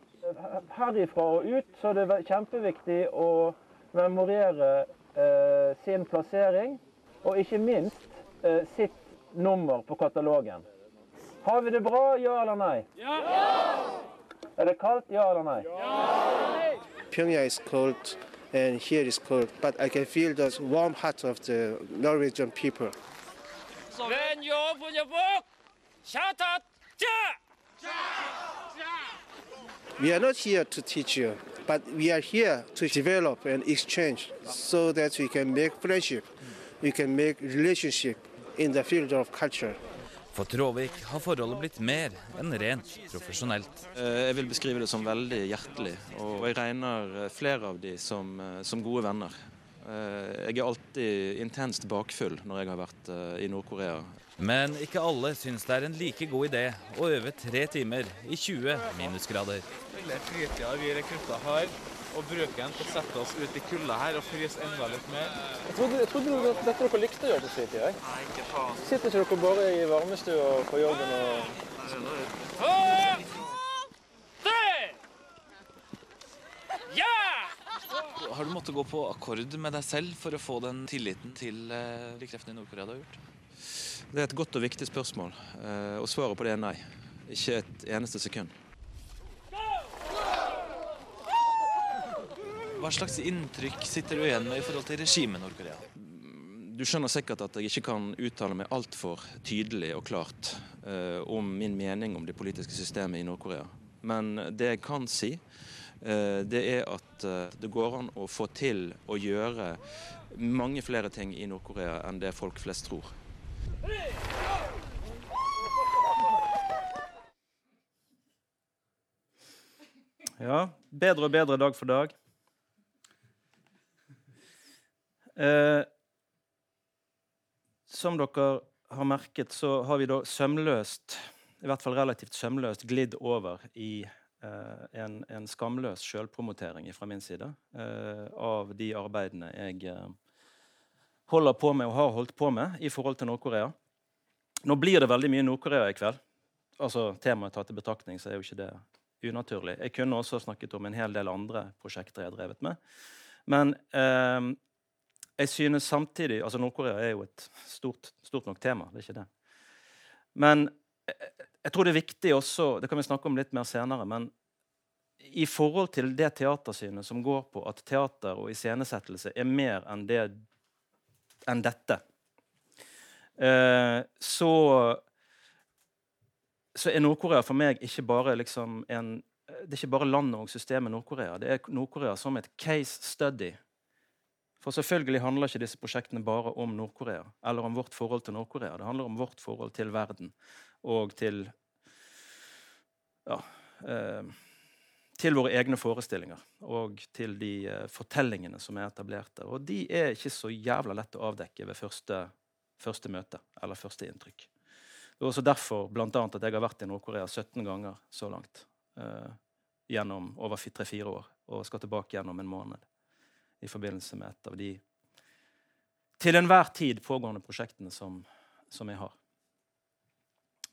Herifra og ut så er det kjempeviktig å memorere eh, sin plassering, og ikke minst eh, sitt nummer på katalogen. Har vi det bra, ja eller nei? Ja! Er det kaldt, ja eller nei? Ja! Pyongyang is cold and here is cold, but I can feel the warm heart of the Norwegian people. We are not here to teach you, but we are here to develop and exchange so that we can make friendship, we can make relationship in the field of culture. For Tråvik har forholdet blitt mer enn rent profesjonelt. Eh, jeg vil beskrive det som veldig hjertelig, og jeg regner eh, flere av de som, eh, som gode venner. Jeg er alltid intenst bakfull når jeg har vært i Nord-Korea. Men ikke alle syns det er en like god idé å øve tre timer i 20 minusgrader. Fritida vi rekrutter har, og bruke den til å sette oss ut i kulda her og fryse enda litt mer. Jeg trodde, jeg trodde dette dere likte å gjøre på fritida? Nei, ikke faen. Sitter ikke dere bare i varmestua på jobben og Har du måttet gå på akkord med deg selv for å få den tilliten til eh, de kreftene i Nord-Korea du har gjort? Det er et godt og viktig spørsmål, eh, og svaret på det er nei. Ikke et eneste sekund. Hva slags inntrykk sitter du igjen med i forhold til regimet Nord-Korea? Du skjønner sikkert at jeg ikke kan uttale meg altfor tydelig og klart eh, om min mening om det politiske systemet i Nord-Korea. Men det jeg kan si, det er at eh, det går an å få til å gjøre mange flere ting i Nord-Korea enn det folk flest tror. Ja, bedre og bedre dag for dag. Eh, som dere har merket, så har vi da sømløst, i hvert fall relativt sømløst, glidd over i eh, en, en, skamløs sjølpromotering fra min side eh, av de arbeidene jeg eh, holder på med og har holdt på med i forhold til Nord-Korea. Nå blir det veldig mye Nord-Korea i kveld. Altså Temaet tatt i betraktning, så er jo ikke det unaturlig. Jeg kunne også snakket om en hel del andre prosjekter jeg har drevet med. Men eh, jeg synes samtidig altså Nord-Korea er jo et stort, stort, nok tema. det er ikke det. Men jeg, jeg tror det er viktig også Det kan vi snakke om litt mer senere. men i forhold til det teatersynet som går på at teater og iscenesettelse er mer enn, det, enn dette, eh, så så er Nord-Korea for meg ikke bare liksom en det er ikke bare landet og systemet Nord-Korea. Det er Nord-Korea som et case study. For selvfølgelig handler ikke disse prosjektene bare om Nord-Korea eller om vårt forhold til Nord-Korea. Det handler om vårt forhold til verden og til ja, eh, til våre egne forestillinger og til de eh, fortellingene som er etablerte. Og de er ikke så jævla lett å avdekke ved første, første møte eller første inntrykk. Det er også derfor blant annet, at jeg har vært i Nord-Korea 17 ganger så langt. Eh, gjennom over tre-fire år. Og skal tilbake gjennom en måned i forbindelse med et av de til enhver tid pågående prosjektene som, som jeg har.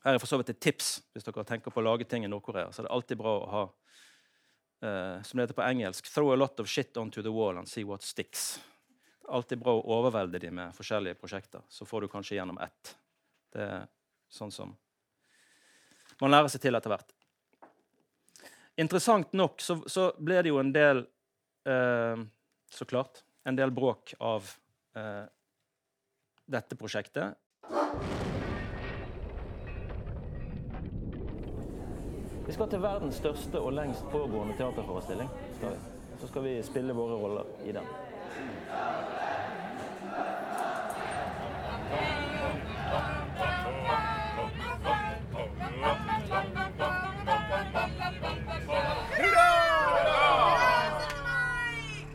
Her er for så vidt et tips hvis dere tenker på å lage ting i Nord-Korea. Så det er alltid bra å ha eh, som det heter på engelsk 'throw a lot of shit onto the wall and see what sticks'. Det er alltid bra å overvelde dem med forskjellige prosjekter. Så får du kanskje gjennom ett. Det er sånn som man lærer seg til etter hvert. Interessant nok så, så ble det jo en del eh, Så klart. En del bråk av eh, dette prosjektet. Vi skal til verdens største og lengst pågående teaterforestilling. Skal så skal vi spille våre roller i den.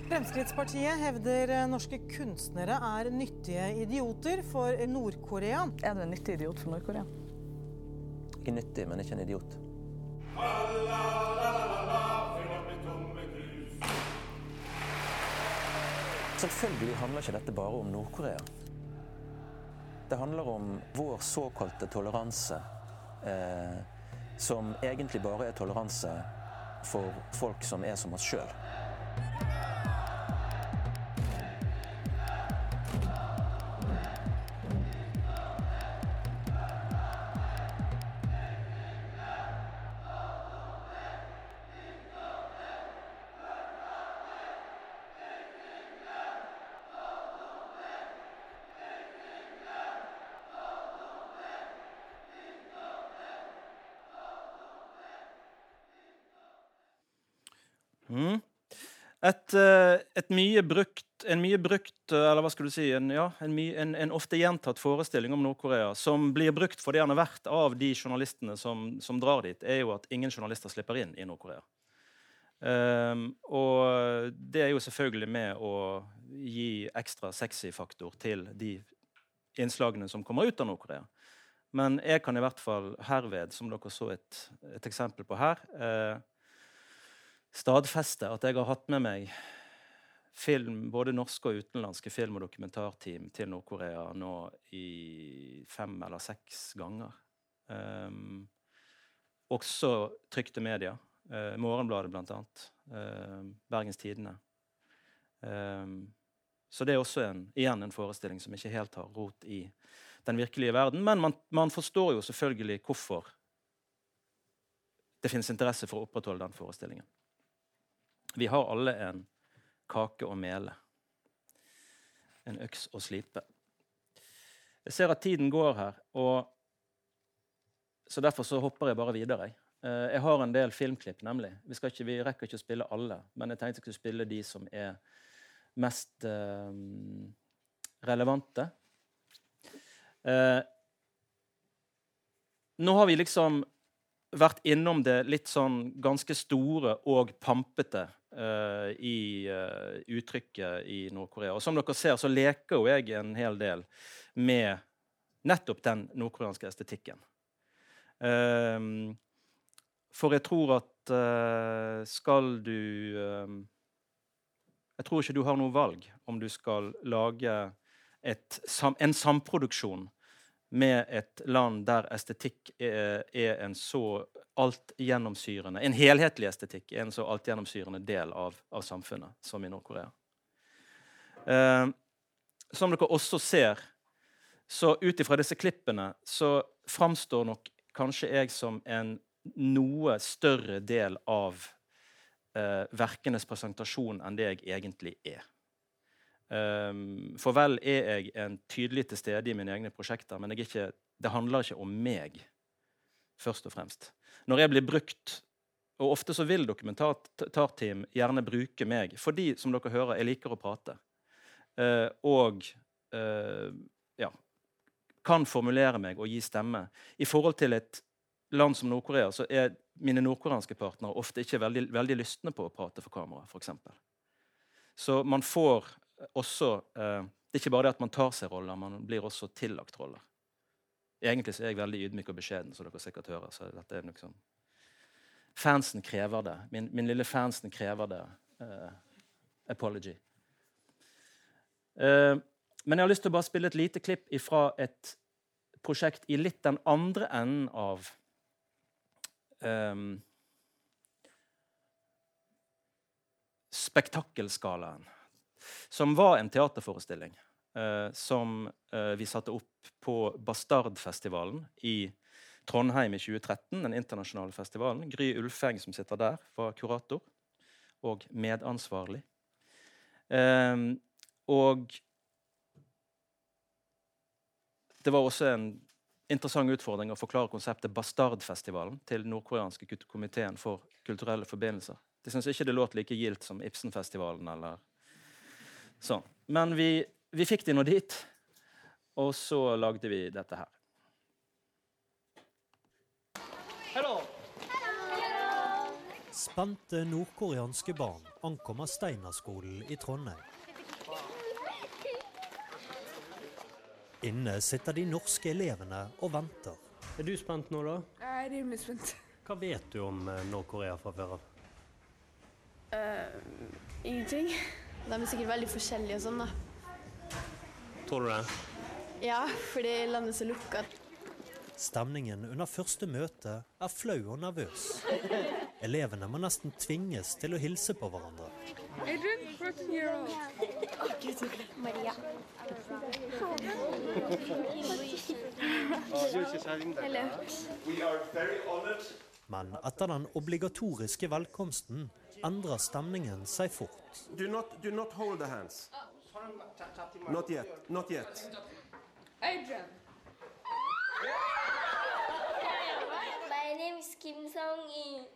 Fremskrittspartiet hevder norske kunstnere er nyttige idioter for Nord-Korea. Er du en nyttig idiot for Nord-Korea? Ikke nyttig, men ikke en idiot. Selvfølgelig handler ikke dette bare om Nord-Korea. Det handler om vår såkalte toleranse, eh, som egentlig bare er toleranse for folk som er som oss sjøl. Mm. Et, eh, et, mye brukt, en mye brukt eh, Eller hva skal du si En, ja, en, en, en ofte gjentatt forestilling om Nord-Korea som blir brukt for det han er verdt av de journalistene som, som, drar dit, er jo at ingen journalister slipper inn i Nord-Korea. Um, og det er jo selvfølgelig med å gi ekstra sexy faktor til de innslagene som kommer ut av Nord-Korea. Men jeg kan i hvert fall herved, som dere så et, et eksempel på her, eh, stadfeste at jeg har hatt med meg film, både norske og utenlandske film- og dokumentarteam til Nord-Korea nå i fem eller seks ganger. Um, også trykte medier. Uh, Morgenbladet, blant annet. Uh, Bergens Tidende. Um, så det er også en, igjen en forestilling som ikke helt har rot i den virkelige verden. Men man, man forstår jo selvfølgelig hvorfor det finnes interesse for å opprettholde den forestillingen. Vi har alle en kake å mele. En øks å slipe. Jeg ser at tiden går her, og så derfor så hopper jeg bare videre. jeg. Eh, har en del filmklipp, nemlig. Vi, ikke, vi, rekker ikke å spille alle, men jeg tenkte jeg skulle spille de som er mest uh, relevante. Uh, nå har vi liksom vært innom det litt sånn ganske store og pampete uh, i uttrykket i Nord-Korea. Og som dere ser, så leker jo jeg en hel del med nettopp den nordkoreanske estetikken. Uh, for jeg tror at uh, skal du uh, Jeg tror ikke du har noe valg om du skal lage et, en samproduksjon med et land der estetikk er, er en så altgjennomsyrende En helhetlig estetikk er en så altgjennomsyrende del av, av samfunnet som i Nord-Korea. Eh, som dere også ser, så ut ifra disse klippene så framstår nok kanskje jeg som en noe større del av eh, verkenes presentasjon enn det jeg egentlig er. Um, for vel er jeg en tydelig til stede i mine egne prosjekter, men ikke, det handler ikke om meg, først og fremst. Når jeg blir brukt og ofte så vil dokumentarteam gjerne bruke meg fordi som dere hører, jeg liker å prate. Uh, og uh, ja, kan formulere meg og gi stemme i forhold til et land som Nord-Korea så er mine nordkoreanske partnere ofte ikke veldig, veldig lystne på å prate for kamera. Eksempel. så man får også eh, Det er ikke bare det at man tar seg roller, man blir også tillagt roller. Egentlig så er jeg veldig ydmyk og beskjeden, som dere sikkert hører. så dette er liksom, Fansen krever det. Min, min lille fansen krever det. Uh, apology. Uh, men jeg har lyst til å bare spille et lite klipp fra et prosjekt i litt den andre enden av um, Spektakkelskalaen, som var en teaterforestilling som uh, vi satte opp på Bastardfestivalen i Trondheim i 2013, den internasjonale festivalen. Gry Ulfeng, som sitter der, var kurator og medansvarlig. Um, og det var også en interessant utfordring å forklare konseptet Bastardfestivalen til nordkoreanske komiteen for kulturelle forbindelser. De syntes ikke det låt like gildt som Ibsenfestivalen eller sånn. Men vi, vi fikk de nå dit, og så lagde vi dette her. Hello. Spente nordkoreanske barn ankommer Steinerskolen i Trondheim. Inne sitter de norske elevene og venter. Er du spent nå, da? Jeg er rimelig spent. Hva vet du om eh, Nord-Korea fra før av? Uh, ingenting. De er sikkert veldig forskjellige og sånn, da. Tror du det? Ja, fordi landet er så lukka. Stemningen under første møte er flau og nervøs. Elevene må nesten tvinges til å hilse på hverandre. Adrian, 14 year old. Maria. Men etter den obligatoriske velkomsten endrer stemningen seg fort. Do not, do not hold the hands. Not yet. Not yet. Adrian. My name is Kim Song-i.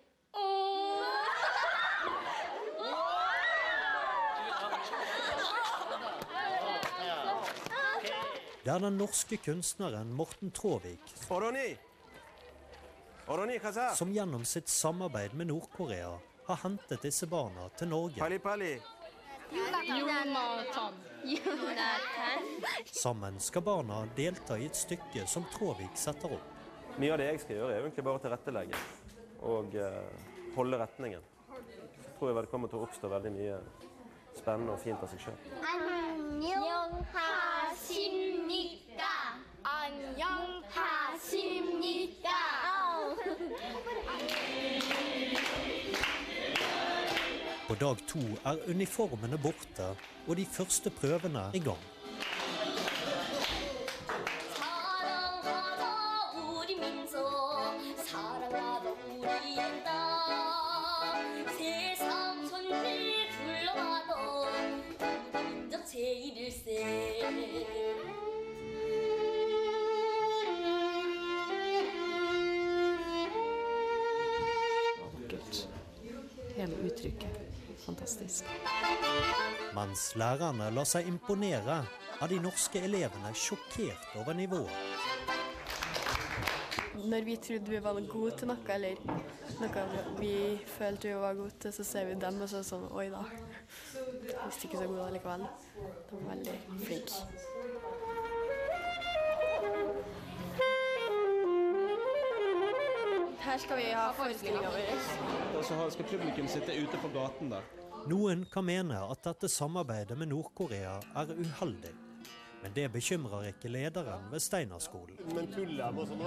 Det er den norske kunstneren Morten Traavik som gjennom sitt samarbeid med Nord-Korea har hentet disse barna til Norge. Jonathan. Jonathan. Sammen skal barna delta i et stykke som Tråvik setter opp. Mye av det jeg skal gjøre, er egentlig bare å tilrettelegge og eh, holde retningen. Så tror jeg det kommer til å oppstå veldig mye spennende og fint av seg sjøl. Og de første prøvene i gang. På dag to er uniformene borte, og de første prøvene i gang. hele uttrykket. Fantastisk. Mens lærerne lar seg imponere, er de norske elevene sjokkert over nivået. Når vi trodde vi var gode til noe, eller noe vi følte vi var gode til, så ser vi dem, og så er det sånn Oi da. Visste ikke så gode likevel. De er veldig flinke. Her skal vi ha forestillinga vår. Og så skal publikum sitte ute på gaten der. Noen kan mene at dette samarbeidet med Nord-Korea er uheldig. Men det bekymrer ikke lederen ved Steinerskolen. Men tuller de og sånn?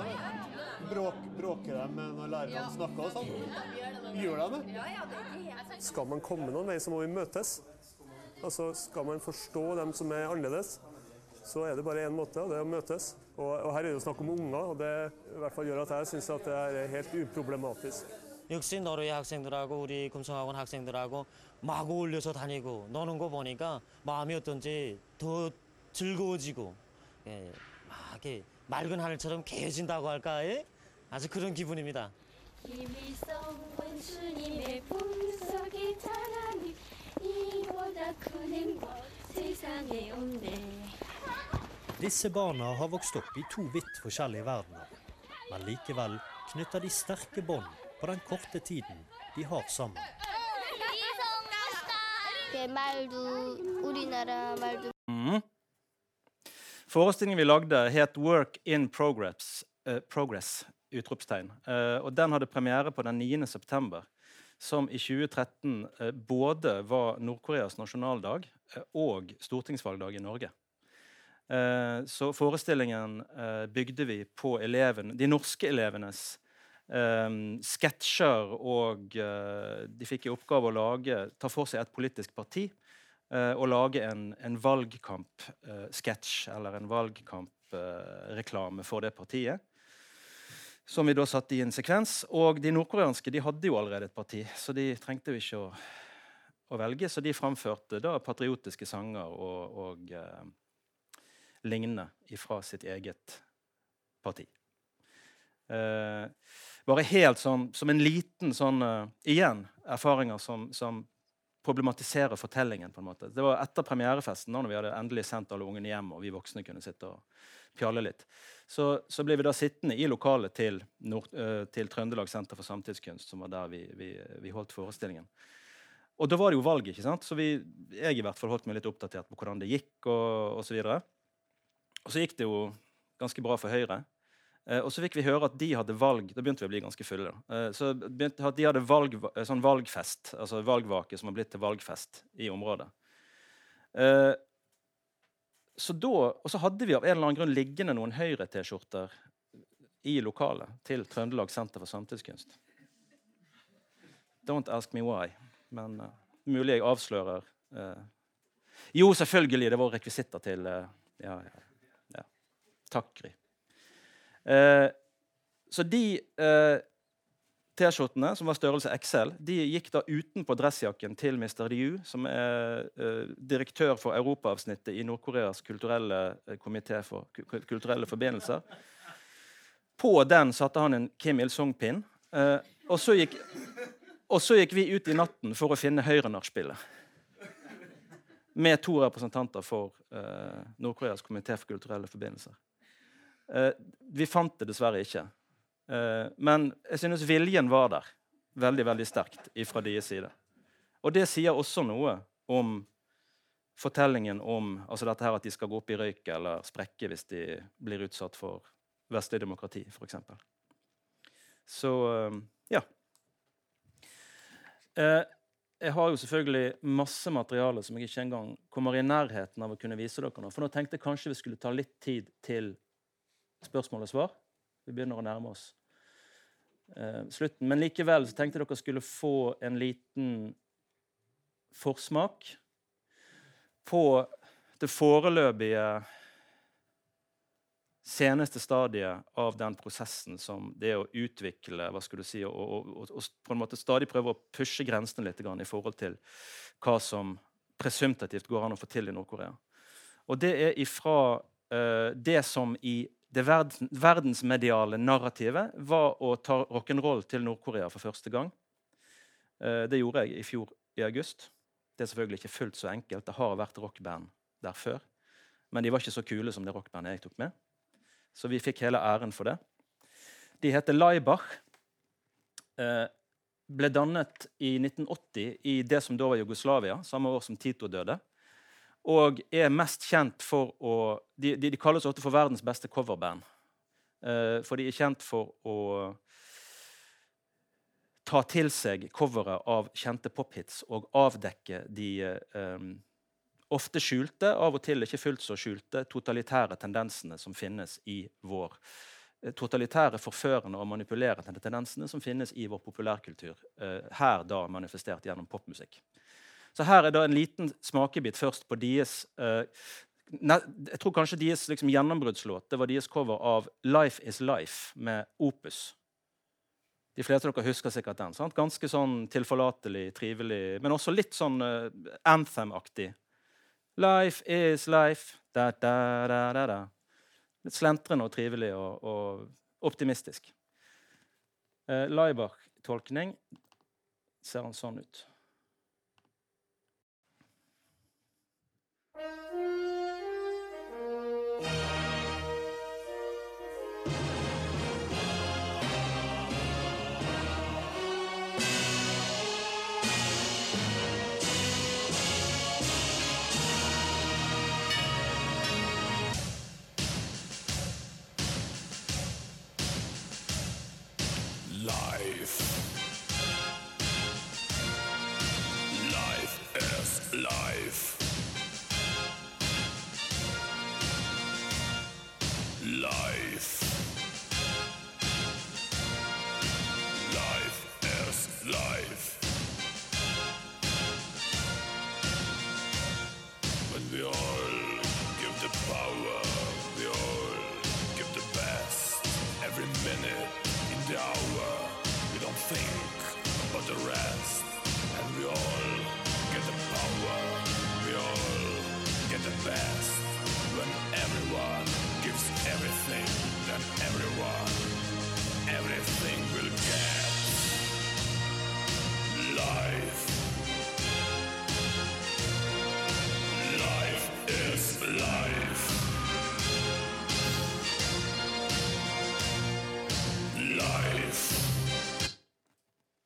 Bråk, bråker de når lærerne snakker og sånn? Gjør de det? Skal man komme noen vei, så må vi møtes. Altså, Skal man forstå dem som er annerledes, så er det bare én måte, og det er å møtes. Og, og her er det jo snakk om unger, og det i hvert fall gjør at jeg syns at det er helt uproblematisk. 역시 너로의 학생들하고 우리 금성학원 학생들하고 막 어울려서 다니고 노는 거 보니까 마음이 어떤지 더 즐거워지고 예, 막 이렇게 맑은 하늘처럼 개해진다고 할까 예? 아주 그런 기분입니다. 썩은 주님의 품속에 자라니 이보다 큰 행복 세상에 없네 Disse barna har vokst opp i to vidt forskjellige verdener, men likevel knytter de sterke bånd på den korte tiden de har sammen. Mm. Forestillingen vi lagde, het 'Work in Progress'. Uh, progress utropstegn. Uh, og den hadde premiere på den 9. september, som i 2013 uh, eh, både var Nord-Koreas nasjonaldag og stortingsvalgdag i Norge. Eh, så forestillingen eh, bygde vi på eleven, de norske elevenes eh, sketsjer, og de fikk i oppgave å lage, ta for seg et politisk parti og lage en, en valgkampsketsj eller en valgkampreklame for det partiet. Som vi da satte i en sekvens. Og de nordkoreanske de hadde jo allerede et parti, så de trengte vi ikke å, å velge. Så de framførte da patriotiske sanger og, og eh, lignende fra sitt eget parti. Eh, bare helt sånn som en liten sånn uh, Igjen erfaringer som, som problematiserer fortellingen. på en måte. Det var etter premierefesten, da når vi hadde endelig sendt alle ungene hjem og vi voksne kunne sitte og pjalle litt. Så, så ble vi da sittende i lokalet til, Nord, uh, til Trøndelag Senter for samtidskunst, som var der vi, vi, vi holdt forestillingen. Og da var det jo valg, ikke sant? så vi, jeg i hvert fall holdt meg litt oppdatert på hvordan det gikk. Og, og så videre. Og så gikk det jo ganske bra for Høyre. Eh, og så fikk vi høre at de hadde valg Da begynte vi å bli ganske fulle. Eh, så begynte at de hadde valg, eh, sånn valgfest, altså valgvake som har blitt til valgfest i området. Eh, så da, og så hadde vi av en eller annen grunn liggende noen Høyre-T-skjorter i lokalet til Trøndelag Senter for samtidskunst. Don't ask me why. Men uh, mulig jeg avslører uh, Jo, selvfølgelig! Det var rekvisitter til ja, ja, ja. Takk, Gry. Eh, så de eh, T-skjortene, som var størrelse XL, de gikk da utenpå dressjakken til Mr. Liu, som er eh, direktør for europaavsnittet i Nord-Koreas kulturelle eh, komité for kulturelle forbindelser. På den satte han en Kim Il-sung-pinn. Eh, og, så gikk, og så gikk vi ut i natten for å finne Høyre-nachspielet. Med to representanter for eh, Nord-Koreas komité for kulturelle forbindelser. Eh, vi fant det dessverre ikke. Eh, men jeg synes viljen var der veldig veldig sterkt fra deres side. Og det sier også noe om fortellingen om altså dette her at de skal gå opp i røyk eller sprekke hvis de blir utsatt for vestlig demokrati, f.eks. Så eh, ja. Jeg har jo selvfølgelig masse materiale som jeg ikke engang kommer i nærheten av å kunne vise dere nå. For nå tenkte jeg kanskje vi skulle ta litt tid til spørsmål og svar. Vi begynner å nærme oss eh, slutten. Men likevel så tenkte dere skulle få en liten forsmak på det foreløpige seneste stadiet av den prosessen som det å utvikle hva skulle du si, og, og, og, på en måte stadig prøve å pushe grensene litt i forhold til hva som presumptativt går an å få til i Nord-Korea. Og det er ifra uh, det som i det verden, verdensmediale narrativet var å ta rock'n'roll til Nord-Korea for første gang. Eh, det gjorde jeg i fjor i august. Det er selvfølgelig ikke fullt så enkelt. Det har vært rockband der før. Men de var ikke så kule som det rockbandet jeg tok med. Så vi fikk hele æren for det. De heter Laibach. Eh, ble dannet i 1980 i det som da var Jugoslavia, samme år som Tito døde. Og er mest kjent for å De, de, de kalles ofte for verdens beste coverband. Uh, for de er kjent for å ta til seg coveret av kjente pophits og avdekke de um, ofte skjulte, av og til ikke fullt så skjulte, totalitære tendensene som finnes i vår eh, totalitære, forførende og manipulerende tendensene som finnes i vår populærkultur. uh, her da manifestert gjennom popmusikk. Så her er da en liten smakebit først på deres uh, ne, Jeg tror kanskje deres liksom, gjennombruddslåt det var deres cover av 'Life Is Life' med Opus. De fleste av dere husker sikkert den. Sant? Ganske sånn tilforlatelig, trivelig, men også litt sånn uh, anthem-aktig. Life is life da, da, da, da, da. Litt slentrende og trivelig og, og optimistisk. Uh, Laibach-tolkning ser han sånn ut. Life.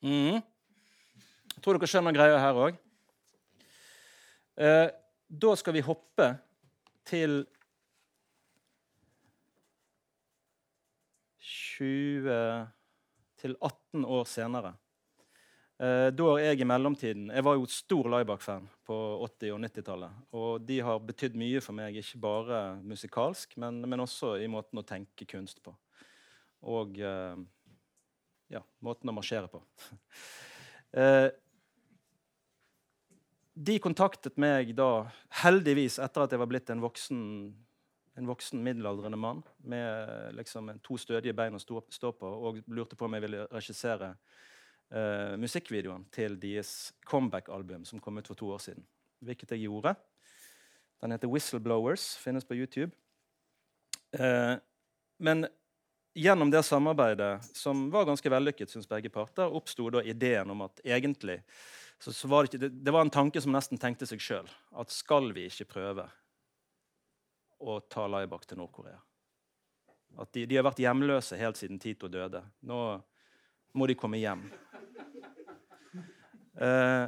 Mhm. Jeg tror dere skjønner greia her òg. Eh, da skal vi hoppe til 20 til 18 år senere. Eh, da er jeg i mellomtiden Jeg var jo stor Laibach-fan på 80- og 90-tallet. Og de har betydd mye for meg, ikke bare musikalsk, men, men også i måten å tenke kunst på. Og eh, ja, måten å marsjere på. Eh, de kontaktet meg da, heldigvis, etter at jeg var blitt en voksen, en voksen middelaldrende mann med liksom to stødige bein å stå, på, og lurte på om jeg ville regissere eh, musikkvideoen til deres comeback-album som kom ut for to år siden. Hvilket jeg gjorde. Den heter 'Whistleblowers', finnes på YouTube. Eh, men gjennom det samarbeidet, som var ganske vellykket, syns begge parter, oppsto ideen om at egentlig så, så var det, ikke, det, det var en tanke som nesten tenkte seg sjøl. At skal vi ikke prøve å ta Laibak til Nord-Korea? At de, de har vært hjemløse helt siden Tito døde. Nå må de komme hjem. Eh,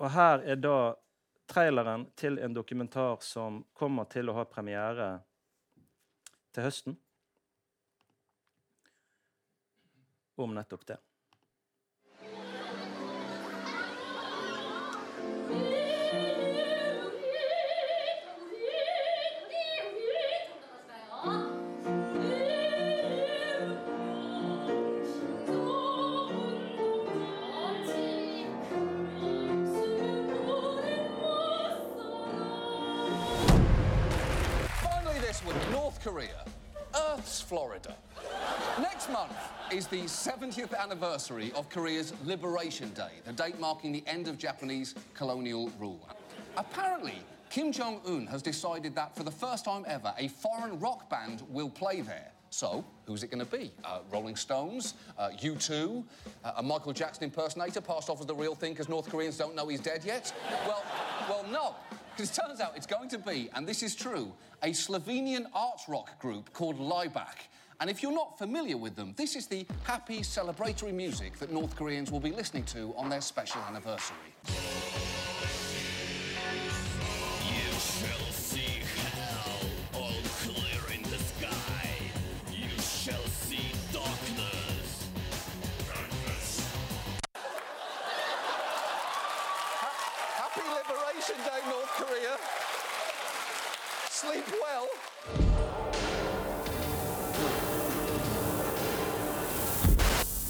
og her er da traileren til en dokumentar som kommer til å ha premiere til høsten. Om nettopp det. Florida. Next month is the 70th anniversary of Korea's Liberation Day, the date marking the end of Japanese colonial rule. Apparently, Kim Jong un has decided that for the first time ever, a foreign rock band will play there. So, who's it going to be? Uh, Rolling Stones, uh, U2, uh, a Michael Jackson impersonator passed off as the real thing because North Koreans don't know he's dead yet? Well, well, no. Because it turns out it's going to be, and this is true, a Slovenian art rock group called Laibach. And if you're not familiar with them, this is the happy celebratory music that North Koreans will be listening to on their special anniversary. Sleep well.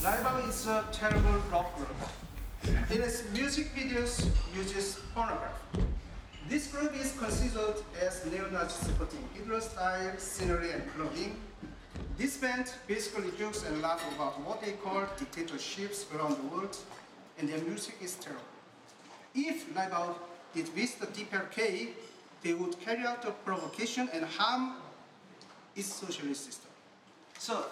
Laibach is a terrible rock group. In its music videos, uses pornography. This group is considered as neo-Nazi supporting Hitler-style scenery and clothing. This band basically jokes and laughs about what they call dictatorships around the world, and their music is terrible. If Laibach did visit the DPRK, they would carry out a provocation and harm its socialist system. So,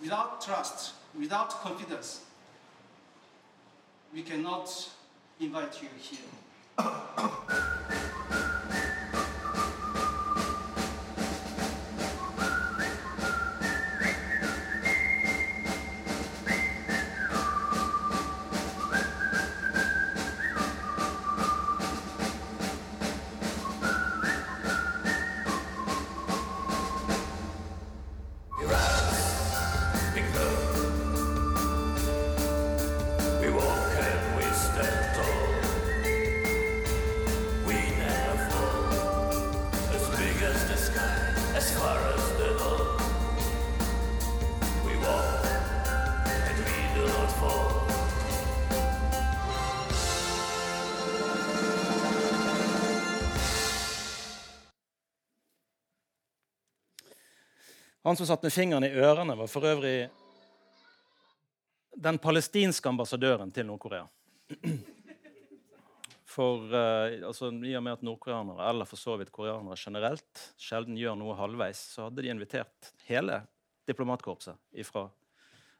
without trust, without confidence, we cannot invite you here. Han som satt med fingeren i ørene, var for øvrig den palestinske ambassadøren til Nord-Korea. For uh, altså, I og med at nordkoreanere, eller for så vidt koreanere generelt, sjelden gjør noe halvveis, så hadde de invitert hele diplomatkorpset ifra,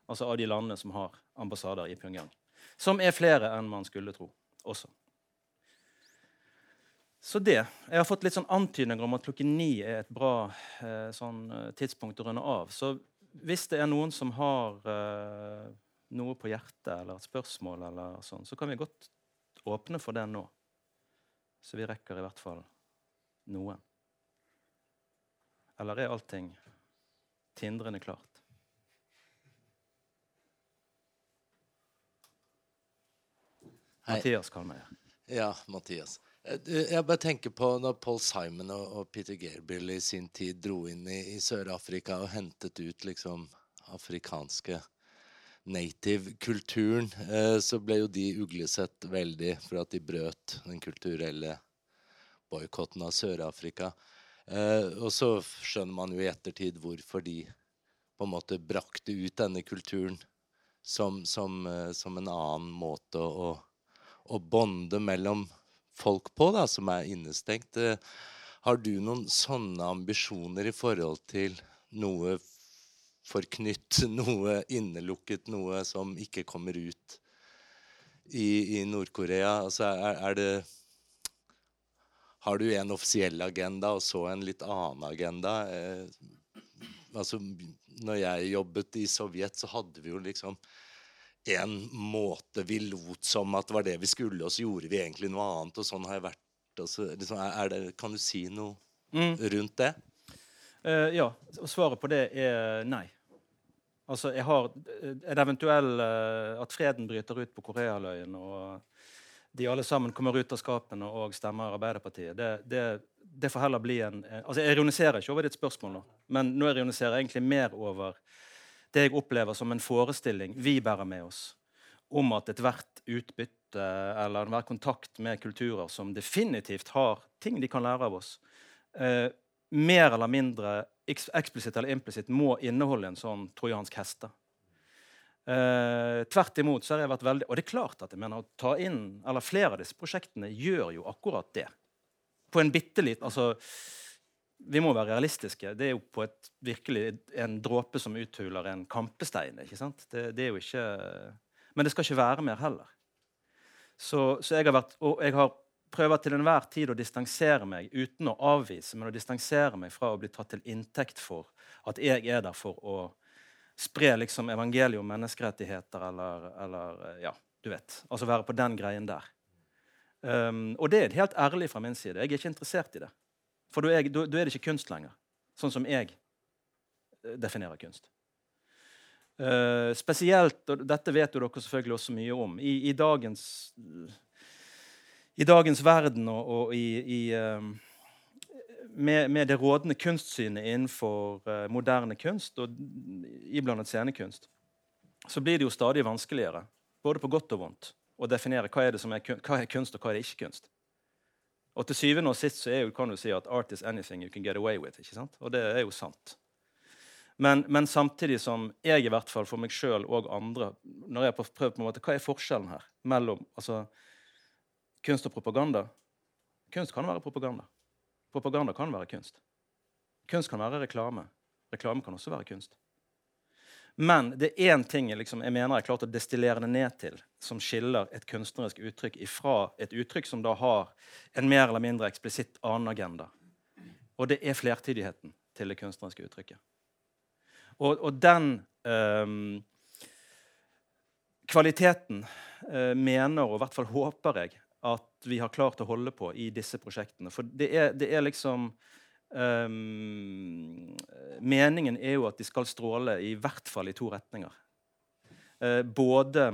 altså av de landene som har ambassader i Pyongyang. Som er flere enn man skulle tro også. Så det. Jeg har fått litt sånn antydninger om at klokken ni er et bra eh, sånn, eh, tidspunkt å runde av. Så hvis det er noen som har eh, noe på hjertet eller et spørsmål, eller sånn, så kan vi godt åpne for det nå. Så vi rekker i hvert fall noe. Eller er allting tindrende klart? Hei. Mathias Kalmeier. Ja, Mathias. Eh, du, Jeg bare tenker på når Paul Simon og, Peter Gabriel i sin tid dro inn i, Sør-Afrika og hentet ut liksom afrikanske native-kulturen, eh, så ble jo de uglesett veldig for at de brøt den kulturelle boikotten av Sør-Afrika. Eh, og så skjønner man jo i ettertid hvorfor de på en måte brakte ut denne kulturen som, som, eh, som en annen måte å, å bonde mellom folk på, da, som er innestengt. Eh, Har du noen sånne ambisjoner i forhold til noe forknytt, noe innelukket, noe som ikke kommer ut i, i Nord-Korea? Altså, er, er det Har du en offisiell agenda og så en litt annen agenda? Eh, altså, når jeg jobbet i Sovjet, så hadde vi jo liksom en måte vi lot som at det var det vi skulle, og så gjorde vi egentlig noe annet. Og sånn har jeg vært. Og så, liksom, det, kan du si noe Mm. rundt det? Uh, ja, svaret på det er nei. Altså, jeg har et eventuell uh, At freden bryter ut på Korealøyen, og de alle sammen kommer ut av skapene og stemmer Arbeiderpartiet, det, det, det får heller bli en en- Altså, Jeg ironiserer ikke over ditt spørsmål nå, men nå ironiserer jeg egentlig mer over det jeg opplever som en forestilling vi bærer med oss om at ethvert utbytte eller enhver kontakt med kulturer som definitivt har ting de kan lære av oss, eh, mer eller mindre eksplisitt eller implisitt må inneholde en sånn trojansk heste. Eh, tvert imot så har jeg vært veldig Og det er klart at jeg mener å ta inn Eller flere av disse prosjektene gjør jo akkurat det. På en bitte liten Altså vi må være realistiske. Det er jo på et virkelig en dråpe som uthuler en kampestein. ikke sant? Det, det er jo ikke, Men det skal ikke være mer heller. Så, så jeg har vært, og jeg har prøver til enhver tid å distansere meg uten å avvise, men å distansere meg fra å bli tatt til inntekt for at jeg er der for å spre liksom evangeliet om menneskerettigheter eller, eller ja, du vet. Altså være på den greien der. Um, og det er helt ærlig fra min side. Jeg er ikke interessert i det. For da er, er det ikke kunst lenger, sånn som jeg eh, definerer kunst. Uh, spesielt, og dette vet jo dere selvfølgelig også mye om, i, i dagens i dagens verden og, og i, uh, med, med, det rådende kunstsynet innenfor uh, moderne kunst og iblandet scenekunst, så blir det jo stadig vanskeligere, både på godt og vondt, å definere hva er, er, hva er kunst, og hva er det ikke kunst. Og til syvende og sist så er jo, kan du si at art is anything you can get away with. ikke sant? Og det er jo sant. Men, men samtidig som jeg i hvert fall for meg sjøl og andre når jeg prøver på en måte, Hva er forskjellen her mellom altså, kunst og propaganda? Kunst kan være propaganda. Propaganda kan være kunst. Kunst kan være reklame. Reklame kan også være kunst. Men det er én ting liksom, jeg mener jeg klarte klart å destillere det ned til, som skiller et kunstnerisk uttrykk ifra et uttrykk som da har en mer eller mindre eksplisitt annen agenda. Og det er flertidigheten til det kunstneriske uttrykket. Og, og den um, kvaliteten uh, mener, og i hvert fall håper jeg, at vi har klart å holde på i disse prosjektene. For det er, det er liksom um, Meningen er jo at de skal stråle i hvert fall i to retninger. Uh, både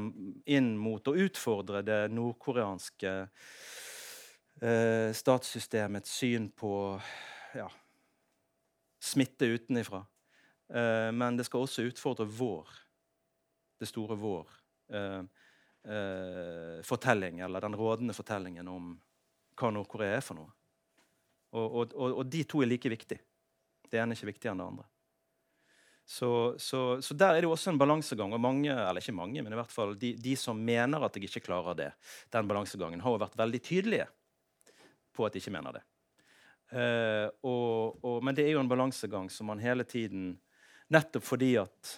inn mot å utfordre det nordkoreanske uh, statssystemets syn på ja, smitte utenifra. Uh, men det skal også utfordre vår, det store vår, fortelling, eller den rådende fortellingen om hva Nord-Korea er for noe. Og, og, og, de to er like viktige. Det ene er ikke viktigere enn det andre. Så, så, så, der er det jo også en balansegang. Og mange, eller ikke mange, men i hvert fall de, de som mener at jeg ikke klarer det, den balansegangen, har jo vært veldig tydelige på at de ikke mener det. Uh, og, og, men det er jo en balansegang som man hele tiden Nettopp fordi at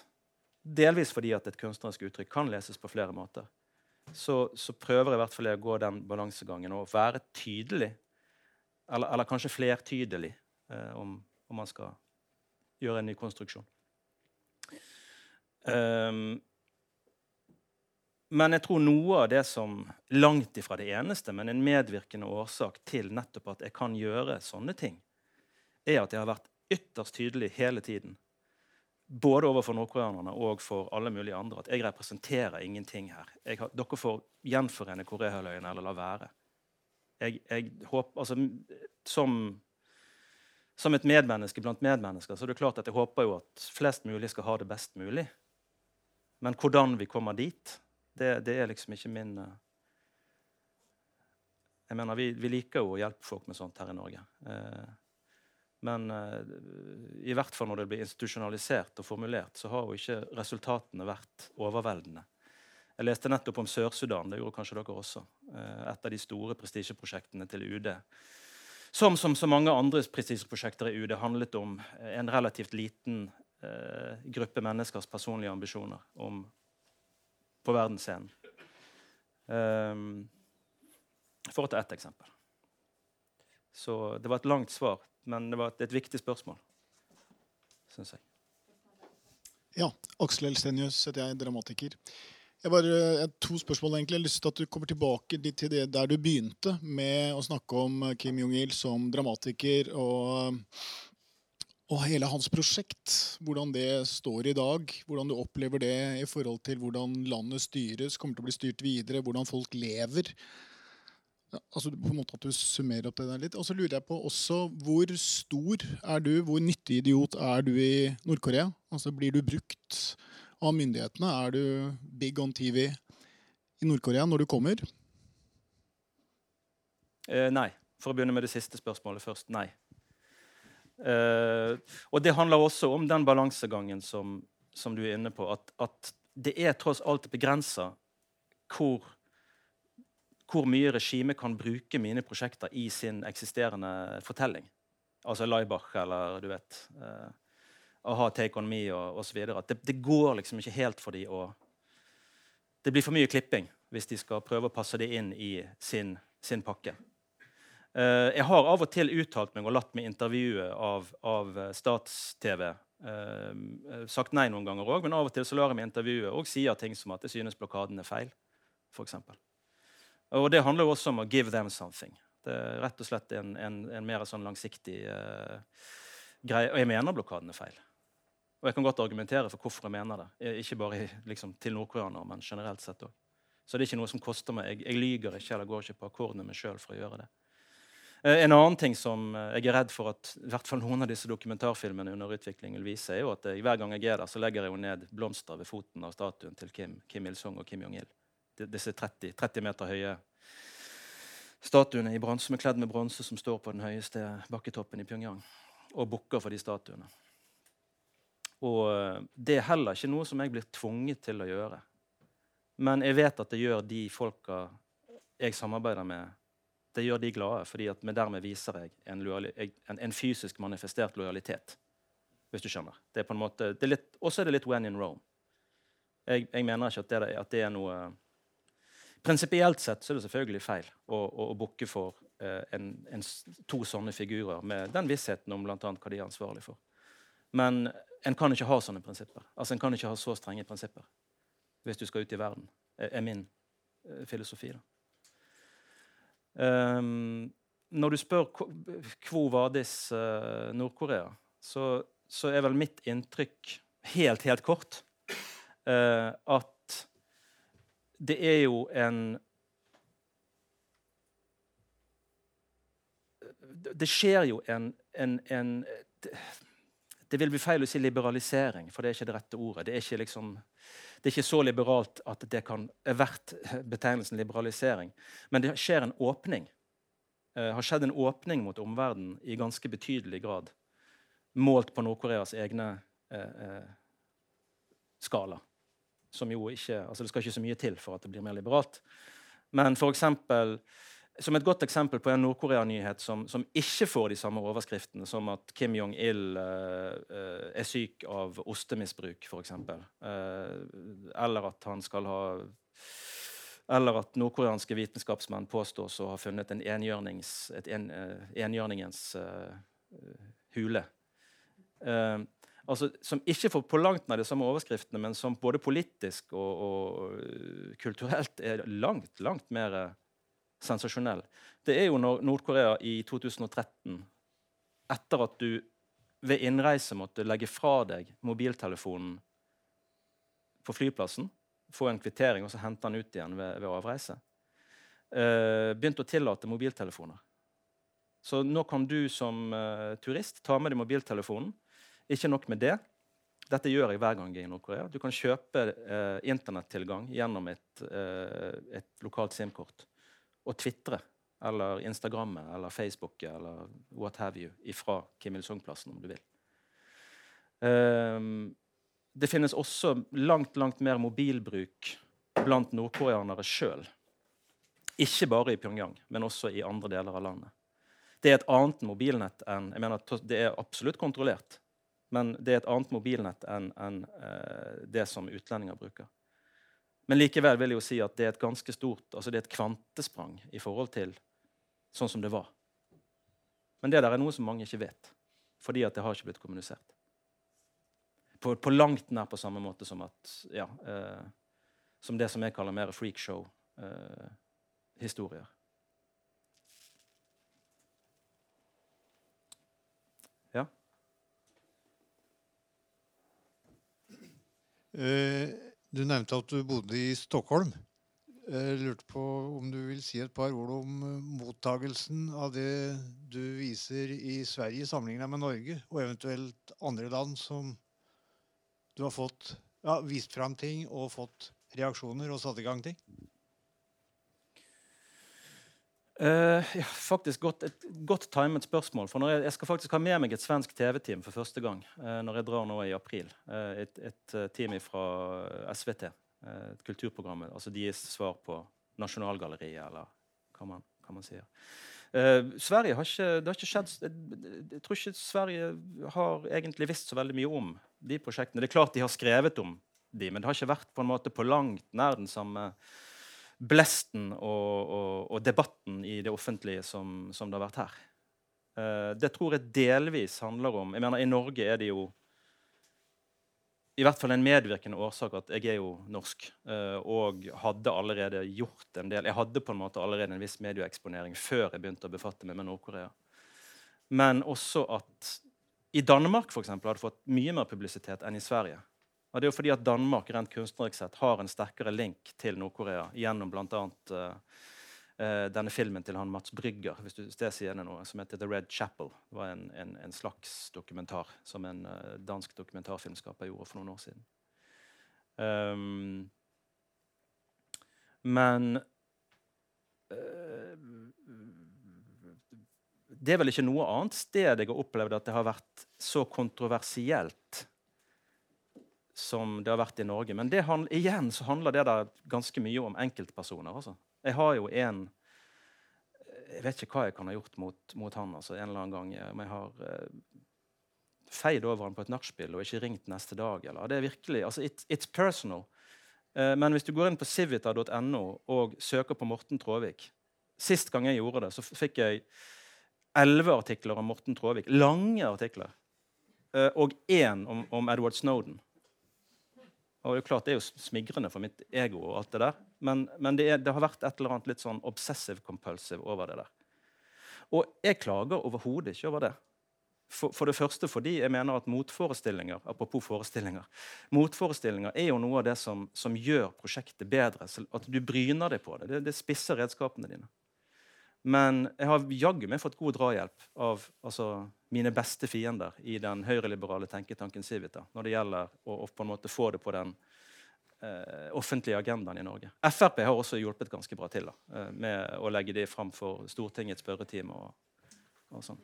Delvis fordi at et kunstnerisk uttrykk kan leses på flere måter. Så, så prøver i hvert fall å gå den balansegangen og være tydelig eller, eller kanskje flertydelig, eh, om, om, man skal gjøre en ny konstruksjon. Um, men jeg tror noe av det som langt ifra det eneste, men en medvirkende årsak til nettopp at jeg kan gjøre sånne ting, er at jeg har vært ytterst tydelig hele tiden. Både overfor nordkoreanerne og for alle mulige andre. At jeg representerer ingenting her. Har, dere får gjenforene Koreahalvøya eller la være jeg, jeg håper, altså, som, som, et medmenneske blant medmennesker så er det klart at jeg håper jo at flest mulig skal ha det best mulig. Men hvordan vi kommer dit, det, det er liksom ikke min uh, Jeg mener, vi, vi, liker jo å hjelpe folk med sånt her i Norge. Uh, men uh, i hvert fall når det blir institusjonalisert og formulert, så har jo ikke resultatene vært overveldende. Jeg leste nettopp om Sør-Sudan. Det gjorde kanskje dere også. Eh, et av de store prestisjeprosjektene til UD. Som som så mange andre prestisjeprosjekter i UD handlet om eh, en relativt liten eh, gruppe menneskers personlige ambisjoner om, på verdensscenen. Um, for å ta ett eksempel. Så det var et langt svar, men det var et, et viktig spørsmål, syns jeg. Ja. Aksel Elstenius heter jeg, dramatiker. Jeg bare, jeg To spørsmål. egentlig. Jeg har lyst til at du kommer tilbake til det der du begynte med å snakke om eh, Kim Jong-il som dramatiker og, og, hele hans prosjekt. Hvordan det står i dag. Hvordan du opplever det i forhold til hvordan landet styres, kommer til å bli styrt videre, hvordan folk lever. Altså på en måte At du summerer opp det der litt. Og så lurer jeg på også hvor stor er du, hvor nyttig idiot er du i Nord-Korea? Altså Blir du brukt? Av myndighetene? Er du big on TV i Nord-Korea når du kommer? Eh, nei. For å begynne med det siste spørsmålet først. Nei. Eh, og det handler også om den balansegangen som, som du er inne på. At, at det er tross alt begrensa hvor, hvor mye regimet kan bruke mine prosjekter i sin eksisterende fortelling. Altså Laibach eller du vet uh, A-ha, Take On Me og osv. Det, det går liksom ikke helt for de å Det blir for mye klipping hvis de skal prøve å passe det inn i sin, sin pakke. Uh, jeg har av og til uttalt meg og latt meg intervjue av, av Stats-TV. Uh, sagt nei noen ganger òg, men av og til så lar jeg meg intervjue og sier ting som at jeg synes blokaden er feil. For eksempel. og det handler jo også om å give them something. Det er rett og slett en, en, en mer sånn langsiktig uh, greie. Og jeg mener blokaden er feil. Og jeg kan godt argumentere for hvorfor jeg mener det. Ikke bare liksom, til nordkoreanere, men generelt sett òg. Så det er ikke noe som koster meg. Jeg, jeg lyger ikke eller går ikke på akkord med meg sjøl for å gjøre det. Eh, en annen ting som eh, jeg er redd for at i hvert fall noen av disse dokumentarfilmene under utvikling vil vise, er jo at jeg, hver gang jeg er der, så legger jeg jo ned blomster ved foten av statuen til Kim, Kim Il-sung og Kim Jong-il. Disse 30, 30, meter høye statuene i bronse, med kledd med bronse som står på den høyeste bakketoppen i Pyongyang, og bukker for de statuene. Og eh, det er heller ikke noe som jeg blir tvunget til å gjøre. Men jeg vet at det gjør de folka jeg samarbeider med, det gjør de glade. fordi at dermed viser jeg en, en, en, fysisk manifestert lojalitet. Hvis du skjønner. Det er på en måte, Og så er det litt when in Rome. Jeg, jeg mener ikke at det, at det, er noe Prinsipielt sett så er det selvfølgelig feil å, å, å bukke for eh, en, to sånne figurer med den vissheten om annet hva de er ansvarlig for. Men en kan ikke ha sånne prinsipper. Altså, En kan ikke ha så strenge prinsipper hvis du skal ut i verden, er min uh, filosofi. da. Um, når du spør hvor Vadis uh, Nord-Korea, så, så, er vel mitt inntrykk helt, helt kort uh, at det er jo en Det skjer jo en, en, en det vil bli feil å si liberalisering, for det er ikke det rette ordet. Det er ikke, liksom, det er ikke så liberalt at det kan er verdt betegnelsen liberalisering. Men det skjer en åpning. Det uh, har skjedd en åpning mot omverdenen i ganske betydelig grad. Målt på Nord-Koreas egne eh, uh, skala. Som jo ikke, altså Det skal ikke så mye til for at det blir mer liberalt. Men for eksempel, som et godt eksempel på en Nord-Korea-nyhet som, som, ikke får de samme overskriftene, som at Kim Jong-il uh, uh, er syk av ostemisbruk, f.eks. Uh, eller at han skal ha Eller at nordkoreanske vitenskapsmenn påstås å ha funnet en engjørnings, et en, uh, enhjørningens hule. Altså, som ikke får på langt nær de samme overskriftene, men som både politisk og, og kulturelt er langt, langt mer sensasjonell, det er jo når Nord-Korea i 2013, etter at du ved innreise måtte legge fra deg mobiltelefonen på flyplassen, få en kvittering og så hente den ut igjen ved, ved avreise, uh, begynte å tillate mobiltelefoner. Så nå kan du som uh, turist ta med deg mobiltelefonen. Ikke nok med det. Dette gjør jeg hver gang jeg er i Nord-Korea. Du kan kjøpe uh, internettilgang gjennom et, uh, et lokalt SIM-kort å tvitre eller Instagramme eller Facebooke eller what have you ifra Kim Il-sung-plassen, om du vil. Um, det finnes også langt, langt mer mobilbruk blant nordkoreanere sjøl. Ikke bare i Pyongyang, men også i andre deler av landet. Det er et annet mobilnett enn jeg mener, Det er absolutt kontrollert, men det er et annet mobilnett enn enn uh, det som utlendinger bruker. Men likevel vil jeg jo si at det er et ganske stort, altså det er et kvantesprang i forhold til sånn som det var. Men det der er noe som mange ikke vet, fordi at det har ikke blitt kommunisert. På, på langt nær på samme måte som at ja, eh, som det som jeg kaller mer freakshow-historier. Eh, ja? Uh du nevnte at du bodde i Stockholm. Jeg lurte på om du vil si et par ord om eh, mottagelsen av det du viser i Sverige sammenlignet med Norge, og eventuelt andre land som du har fått ja, vist fram ting og fått reaksjoner og satt i gang ting? Uh, ja, faktisk godt, Et godt timet spørsmål. for jeg, jeg, skal faktisk ha med meg et svensk TV-team for første gang uh, når jeg drar nå i april. Uh, et, et team fra SVT, et kulturprogram. altså Deres svar på Nasjonalgalleriet, eller hva man, hva man sier. Sverige har ikke, det har ikke skjedd jeg, jeg tror ikke Sverige har egentlig visst så veldig mye om de prosjektene. Det er klart de har skrevet om de, men det har ikke vært på en måte på langt nær den samme blesten og, og, og debatten i det offentlige som, som det har vært her. Uh, det tror jeg delvis handler om jeg mener I Norge er det jo i hvert fall en medvirkende årsak at jeg er jo norsk uh, og hadde allerede gjort en del Jeg hadde på en måte allerede en viss medieeksponering før jeg begynte å befatte meg med Nord-Korea. Men også at i Danmark for eksempel, hadde fått mye mer publisitet enn i Sverige. Og det er jo fordi at Danmark rent kunstnerisk sett har en sterkere link til Nord-Korea gjennom bl.a. Uh, uh, denne filmen til han Mats Brygger hvis du det sier det noe, som heter The Red Chapel. Det var en, en, en slags dokumentar som en uh, dansk dokumentarfilmskaper gjorde for noen år siden. Um, men det er vel ikke noe annet sted jeg har opplevd at det har vært så kontroversielt som det har vært i Norge. Men det, igjen så handler det der ganske mye om enkeltpersoner. Altså. Jeg har jo en Jeg vet ikke hva jeg kan ha gjort mot, mot han altså, en eller annen gang. Om jeg har uh, feid over han på et nachspiel og ikke ringt neste dag. Eller. Det er virkelig, altså, it, It's personal. Uh, men hvis du går inn på civita.no og søker på Morten Tråvik Sist gang jeg gjorde det, så fikk jeg elleve artikler om Morten Tråvik. Lange artikler. Uh, og én om, om Edward Snowden. Og Det er klart det er jo smigrende for mitt ego, og alt det der, men, men det, er, det, har vært et eller annet litt sånn obsessive compulsive over det der. Og jeg klager overhodet ikke over det. For, for, det første fordi jeg mener at motforestillinger apropos forestillinger, motforestillinger er jo noe av det som, som gjør prosjektet bedre. At du bryner deg på det. Det, det spisser redskapene dine. Men jeg har jaggu meg fått god drahjelp av altså, mine beste fiender i den høyreliberale tenketanken Civita når det gjelder å, å, på en måte få det på den eh, offentlige agendaen i Norge. Frp har også hjulpet ganske bra til da, eh, med å legge det fram for Stortingets spørretime og, og sånn.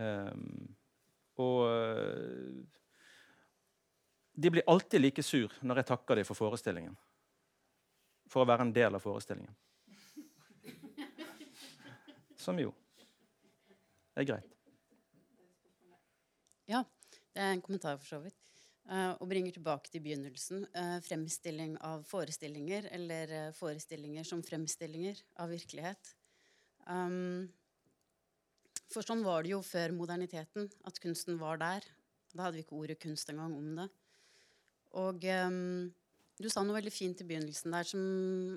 Um, og eh, de blir alltid like sur når jeg takker dem for forestillingen. For å være en del av forestillingen. Som jo er greit. Ja, det er en kommentar for så vidt. Uh, og bringer tilbake til begynnelsen. Uh, fremstilling av forestillinger, eller uh, forestillinger som fremstillinger av virkelighet. Um, for sånn var det jo før moderniteten, at kunsten var der. Da hadde vi ikke ordet kunst engang om det. Og um, du sa noe veldig fint i begynnelsen der som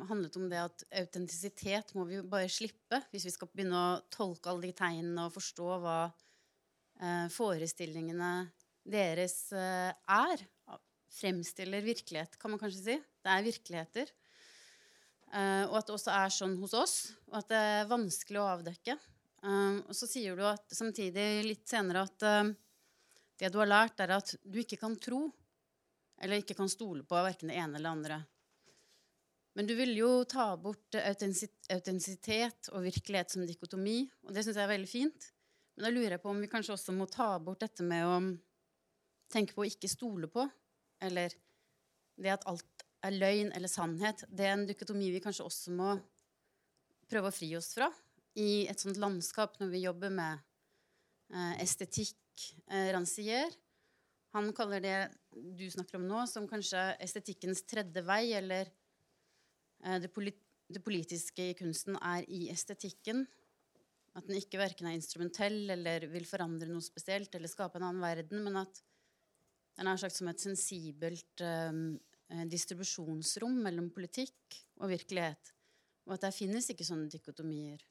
handlet om det at autentisitet må vi bare slippe hvis vi skal begynne å tolke alle de tegnene og forstå hva eh, forestillingene deres eh, er. Fremstiller virkelighet, kan man kanskje si. Det er virkeligheter. Eh, og at det også er sånn hos oss, og at det er vanskelig å avdekke. Eh, og så sier du at, samtidig litt senere at eh, det du har lært, er at du ikke kan tro eller ikke kan stole på verken det ene eller det andre. Men du vil jo ta bort autentisitet og virkelighet som dikotomi, og det syns jeg er veldig fint. Men da lurer jeg på om vi kanskje også må ta bort dette med å tenke på å ikke stole på, eller det at alt er løgn eller sannhet. Det er en dikotomi vi kanskje også må prøve å fri oss fra i et sånt landskap når vi jobber med eh, estetikk, eh, ransier. Han kaller det du snakker om nå, som kanskje estetikkens tredje vei, eller eh, det, polit det, politiske i kunsten er i estetikken. At den ikke verken er instrumentell eller vil forandre noe spesielt eller skape en annen verden, men at den er sagt som et sensibelt eh, distribusjonsrom mellom politikk og virkelighet. Og at der finnes ikke sånne dikotomier.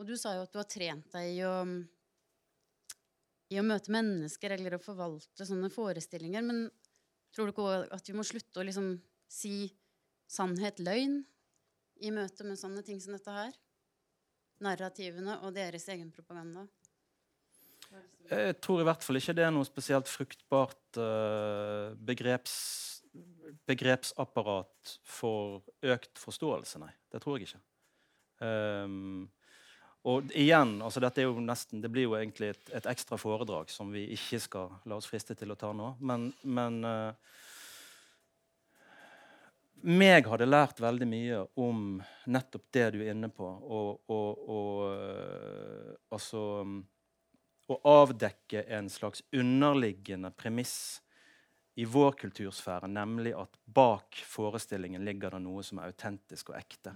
Og du sa jo at du har trent deg i å i å møte mennesker eller å forvalte sånne forestillinger. Men tror du ikke at vi må slutte å liksom si sannhet, løgn, i møte med sånne ting som dette her? Narrativene og deres egen propaganda. Jeg tror i hvert fall ikke det er noe spesielt fruktbart uh, begreps, begrepsapparat for økt forståelse, nei. Det tror jeg ikke. Um, og igjen, altså dette er jo nesten, Det blir jo egentlig et, et, ekstra foredrag som vi ikke skal la oss friste til å ta nå. Men, men uh, meg hadde lært veldig mye om nettopp det du er inne på. Og, og, og uh, altså Å avdekke en slags underliggende premiss i vår kultursfære, nemlig at bak forestillingen ligger det noe som er autentisk og ekte.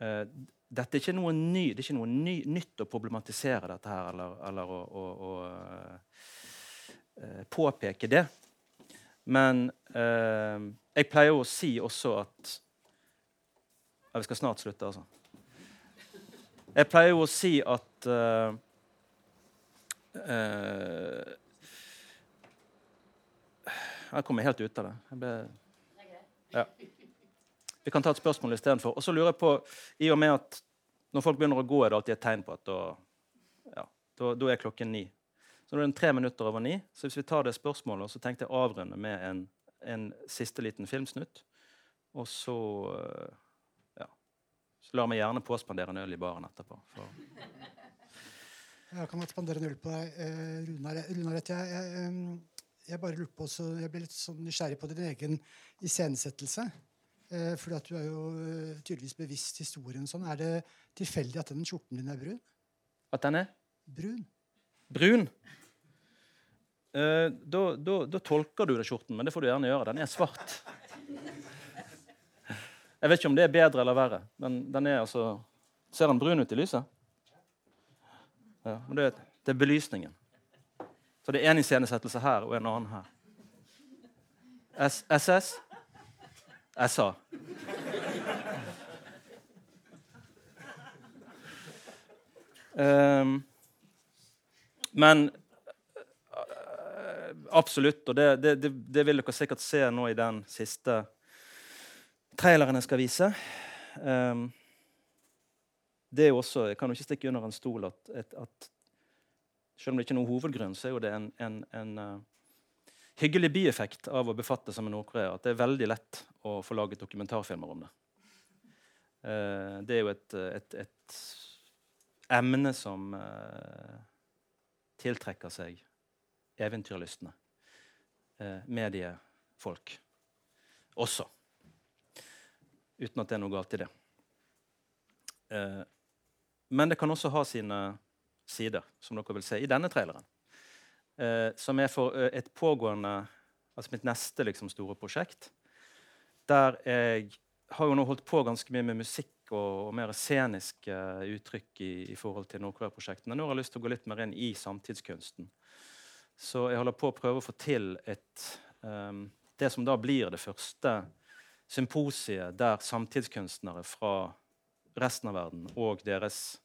Uh, dette er ikke noe, ny, det er ikke noe ny, nytt å problematisere dette her, eller, eller å, å, å uh, påpeke det. Men uh, jeg pleier å si også at ja, Vi skal snart slutte, altså. Jeg pleier jo å si at uh, uh, Jeg kommer helt ut av det. Ble, ja. Vi kan ta et spørsmål istedenfor. Og så lurer jeg på, i og med at når folk begynner å gå, er det alltid et tegn på at da, ja, er klokken ni. Så nå er det tre minutter over ni. Så hvis vi tar det spørsmålet, så tenkte jeg å avrunde med en en siste liten filmsnutt. Og så eh, ja, så lar meg gjerne påspandere en øl i baren etterpå. For. Jeg kan spandere en øl på deg, eh, Runar. Jeg, jeg, jeg, bare lurer på, så jeg ble litt sånn nysgjerrig på din egen iscenesettelse. Eh, fordi at du er jo tydeligvis bevisst historien. sånn. Er det tilfeldig at den skjorten din er brun? At den er? Brun. Brun? Uh, da, da, da, tolker du det skjorten, men det får du gjerne gjøre. Den er svart. Jeg vet ikke om det er bedre eller verre, men den er altså Ser den brun ut i lyset? Ja, men det, det er belysningen. Så det er én iscenesettelse her og en annen her. S SS? SA. Um, men absolutt. Og det, det, det, vil dere sikkert se nå i den siste traileren jeg skal vise. Um, det er jo også, Jeg kan jo ikke stikke under en stol at, at, at selv om det ikke er noen hovedgrunn, så er jo det en, en, en uh, hyggelig bieffekt av å befatte seg med Nord-Korea at det er veldig lett å få laget dokumentarfilmer om det. Uh, det er jo et, et, et emne som uh, tiltrekker seg eventyrlystne uh, mediefolk også. Uten at det er noe galt i det. Men det kan også ha sine sider, som dere vil se i denne traileren. Eh, som er for eh, et pågående Altså mitt neste liksom, store prosjekt. Der jeg har jo nå holdt på ganske mye med musikk og, og mer sceniske uttrykk i, i forhold til Nordkorea-prosjektene. Nå har jeg lyst til å gå litt mer inn i samtidskunsten. Så jeg holder på å prøve å få til et, um, det som da blir det første symposiet der samtidskunstnere fra resten av verden og deres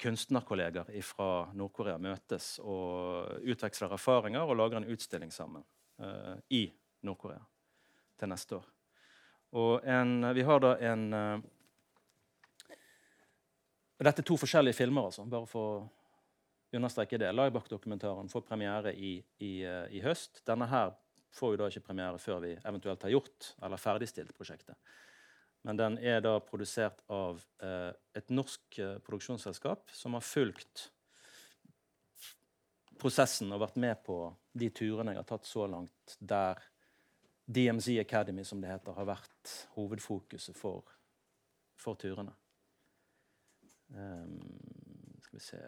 kunstnerkolleger fra Nord-Korea møtes og utveksler erfaringer og lager en utstilling sammen uh, i Nord-Korea til neste år. Og en, vi har da en uh, Dette er to forskjellige filmer, altså, bare for å understreke det. Laibach-dokumentaren får premiere i, i, uh, i, høst. Denne her får jo da ikke premiere før vi eventuelt har gjort eller ferdigstilt prosjektet. Men den er da produsert av eh, et norsk eh, produksjonsselskap som har fulgt prosessen og vært med på de turene jeg har tatt så langt, der DMZ Academy, som det heter, har vært hovedfokuset for, for turene. Um, skal vi se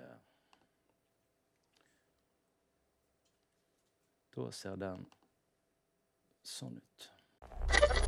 Da ser den sånn ut.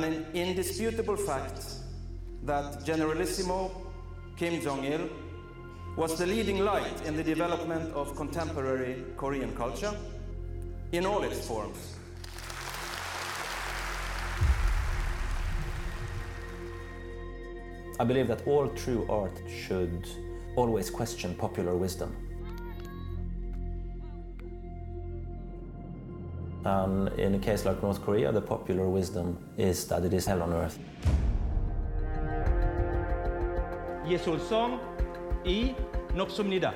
an indisputable fact that Generalissimo Kim Jong il was the leading light in the development of contemporary Korean culture in all its forms. I believe that all true art should always question popular wisdom. And in a case like North Korea, the popular wisdom is that it is hell on earth. Yesolsong i Noksumnida.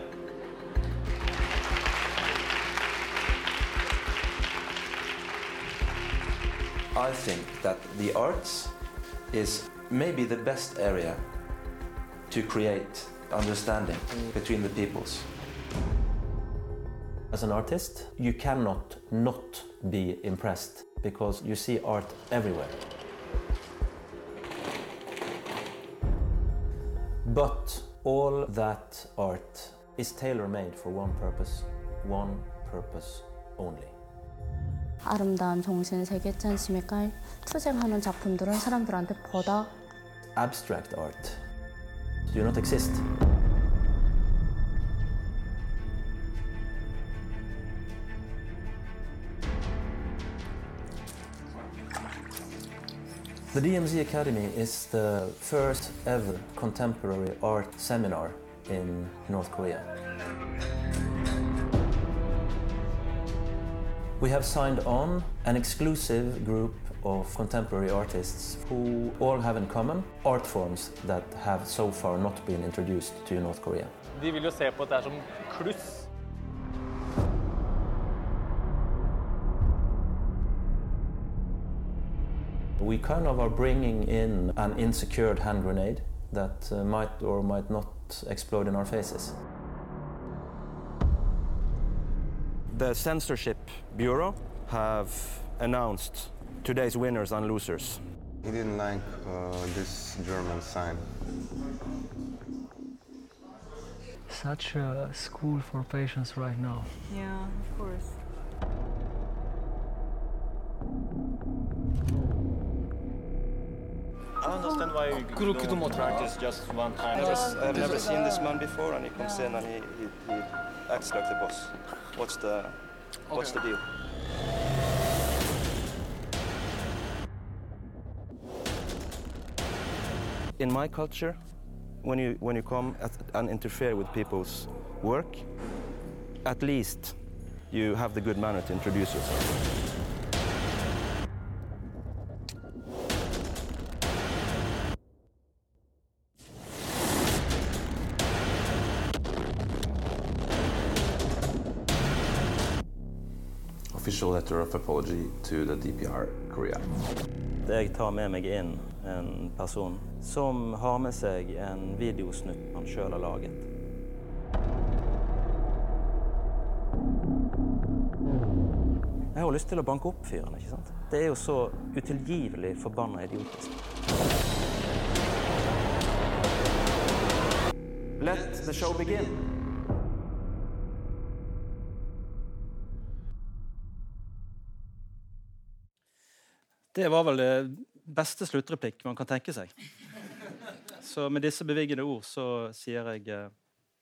I think that the arts is maybe the best area to create understanding between the peoples. As an artist, you cannot not be impressed because you see art everywhere. But all that art is tailor made for one purpose, one purpose only. 아름다운 정신 세계 찬심에 투쟁하는 작품들은 사람들한테 보다 Abstract art do not exist. The DMZ Academy is the first ever contemporary art seminar in North Korea. We have signed on an exclusive group of contemporary artists who all have in common art forms that have so far not been introduced to North Korea. De vil jo se på dette er som kluss. We kind of are bringing in an insecured hand grenade that uh, might or might not explode in our faces. The censorship bureau have announced today's winners and losers. He didn't like uh, this German sign. Such a school for patients right now. Yeah, of course. I understand why you Akkurat don't må practice just one time. I've never, I've never seen this man before, and he comes in and he, he, he acts like the boss. What's the what's the deal? In my culture, when you when you come at, and interfere with people's work, at least you have the good manner to introduce yourself. Official letter of apology to the DPR Korea. Jeg tar med meg inn en person som har med seg en videosnutt han sjøl har laget. Jeg har lyst til å banke opp fyren. ikke sant? Det er jo så utilgivelig forbanna idiotisk. Let the show begin. Det var vel det beste sluttreplikk man kan tenke seg. Så med disse bevingede ord så sier jeg eh,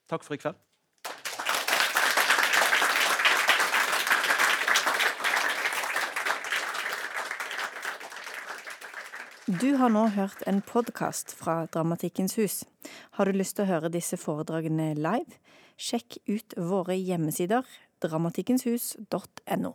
takk for i kveld. Du har nå hørt en podkast fra Dramatikkens hus. Har du lyst til å høre disse foredragene live? Sjekk ut våre hjemmesider dramatikkenshus.no.